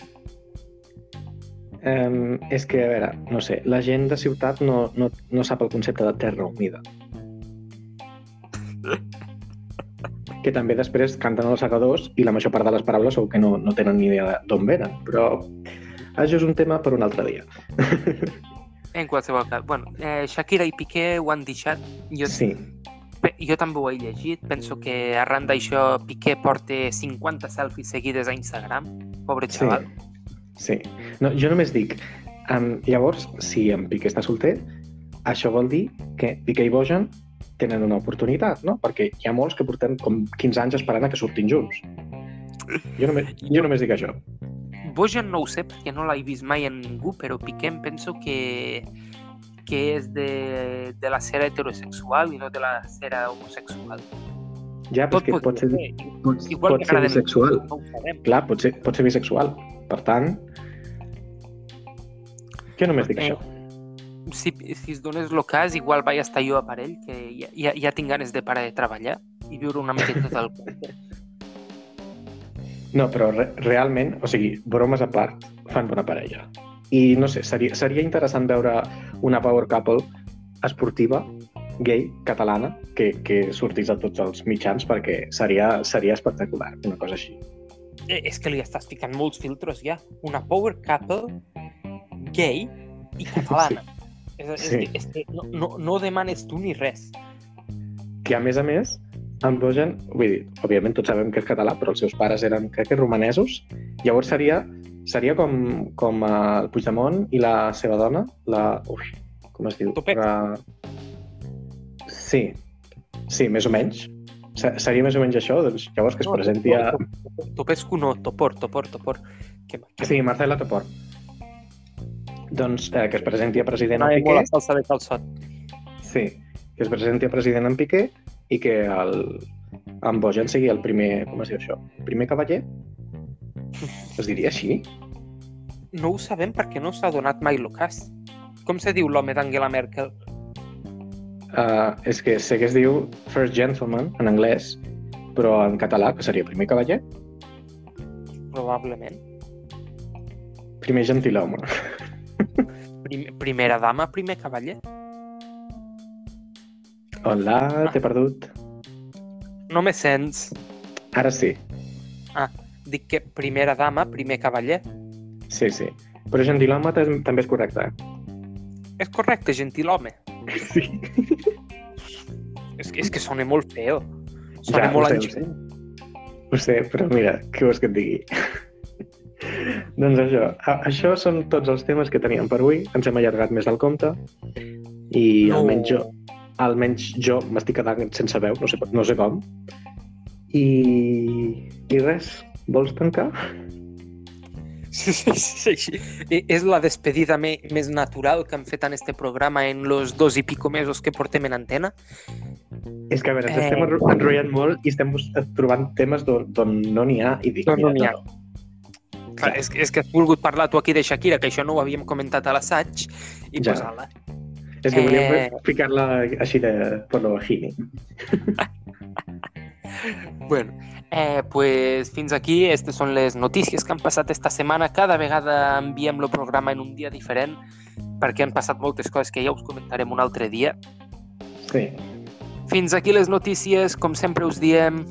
Um, és que, a veure, no sé, la gent de ciutat no, no, no sap el concepte de terra humida. [LAUGHS] que també després canten els segadors i la major part de les paraules segur que no, no tenen ni idea d'on venen, però això és un tema per un altre dia. [LAUGHS] En qualsevol cas, bueno, eh, Shakira i Piqué ho han deixat. Jo, Sí, Jo també ho he llegit. Penso que arran d'això Piqué porta 50 selfies seguides a Instagram. Pobre xaval. sí. No, jo només dic, um, llavors, si en Piqué està solter, això vol dir que Piqué i Bojan tenen una oportunitat, no? Perquè hi ha molts que porten com 15 anys esperant a que surtin junts. Jo només, jo només dic això. Bojan no ho sé perquè no l'he vist mai en ningú, però Piqué em penso que, que és de, de la sera heterosexual i no de la sera homosexual. Ja, Tot perquè pot ser, pot, Igual pot ser bisexual. no. Clar, pot ser, pot ser bisexual. Per tant, jo només dic Eh, això. Si, si es donés el cas, igual vaig estar jo a parell, que ja, ja, ja tinc ganes de parar de treballar i viure una miqueta del. No, però re realment, o sigui, bromes a part, fan bona parella. I no sé, seria, seria interessant veure una power couple esportiva, gay, catalana, que, que sortís a tots els mitjans perquè seria, seria espectacular, una cosa així. Eh, és que li estàs ficant molts filtros ja. Una power couple gay i [LAUGHS] catalana. És, és, Sí. que, és que no, no, no demanes tu ni res. Que a més a més, Bojan, vull dir, òbviament tots sabem que és català, però els seus pares eren, crec que, romanesos. Llavors seria, seria com, com el Puigdemont i la seva dona, la... Ui, com es diu? Topet. La... Sí, sí, més o menys. Se- Seria més o menys això, doncs llavors que es presenti a... Topescu no, Topor, Topor, Topor. Que, Sí, Marcela Topor. Doncs eh, que es presenti a president en Piqué. la salsa de calçot. Sí, que es presenti a president en Piqué i que el, en Bojan sigui el primer, com es diu això? Primer cavaller? [LAUGHS] Es diria així? No ho sabem perquè no s'ha donat mai cas. Com se diu l'home d'Angela Merkel? Uh, és que sé que es diu First Gentleman en anglès, però en català, que seria primer cavaller, Probablement. primer gentilhome. Prim primera dama, primer cavaller. Hola, t'he perdut. No me sents. Ara sí, Dic que primera dama, primer cavaller. sí, sí. Però gentilhome tam- també és correcte, eh? És correcte, gentilhome. [LAUGHS] Sí. És que, és que sona molt feo. Sona Ja, molt ho sé. Ho sé, però mira, què vols que et digui? [LAUGHS] doncs això, a- això són tots els temes que teníem per avui. Ens hem allargat més del compte i No. almenys jo almenys jo m'estic quedant sense veu, no sé, no sé com. I, I res, vols tancar? Sí, sí, sí, sí. I És la despedida me, més natural que han fet en este programa en los dos i pico mesos que portem en antena. És que, a veure, ens Eh. estem enro- enrotllant molt i estem trobant temes d'on no n'hi ha i dic, no mira, n'hi ha. Clar, és, que- és que has volgut parlar tu aquí de Shakira, que això no ho havíem comentat a l'assaig, i Ja. pues ala. És que volíem Eh. ficar-la així de por lo bajini. [LAUGHS] [LAUGHS] Bueno, eh, pues fins aquí, aquestes són les notícies que han passat esta setmana. Cada vegada enviem el programa en un dia diferent, perquè han passat moltes coses que ja us comentarem un altre dia. Sí. Fins aquí les notícies, com sempre us diem,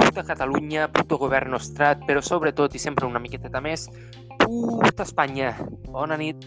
puta Catalunya, puto govern nostrat, però sobretot i sempre una miqueteta més, puta Espanya. Bona nit.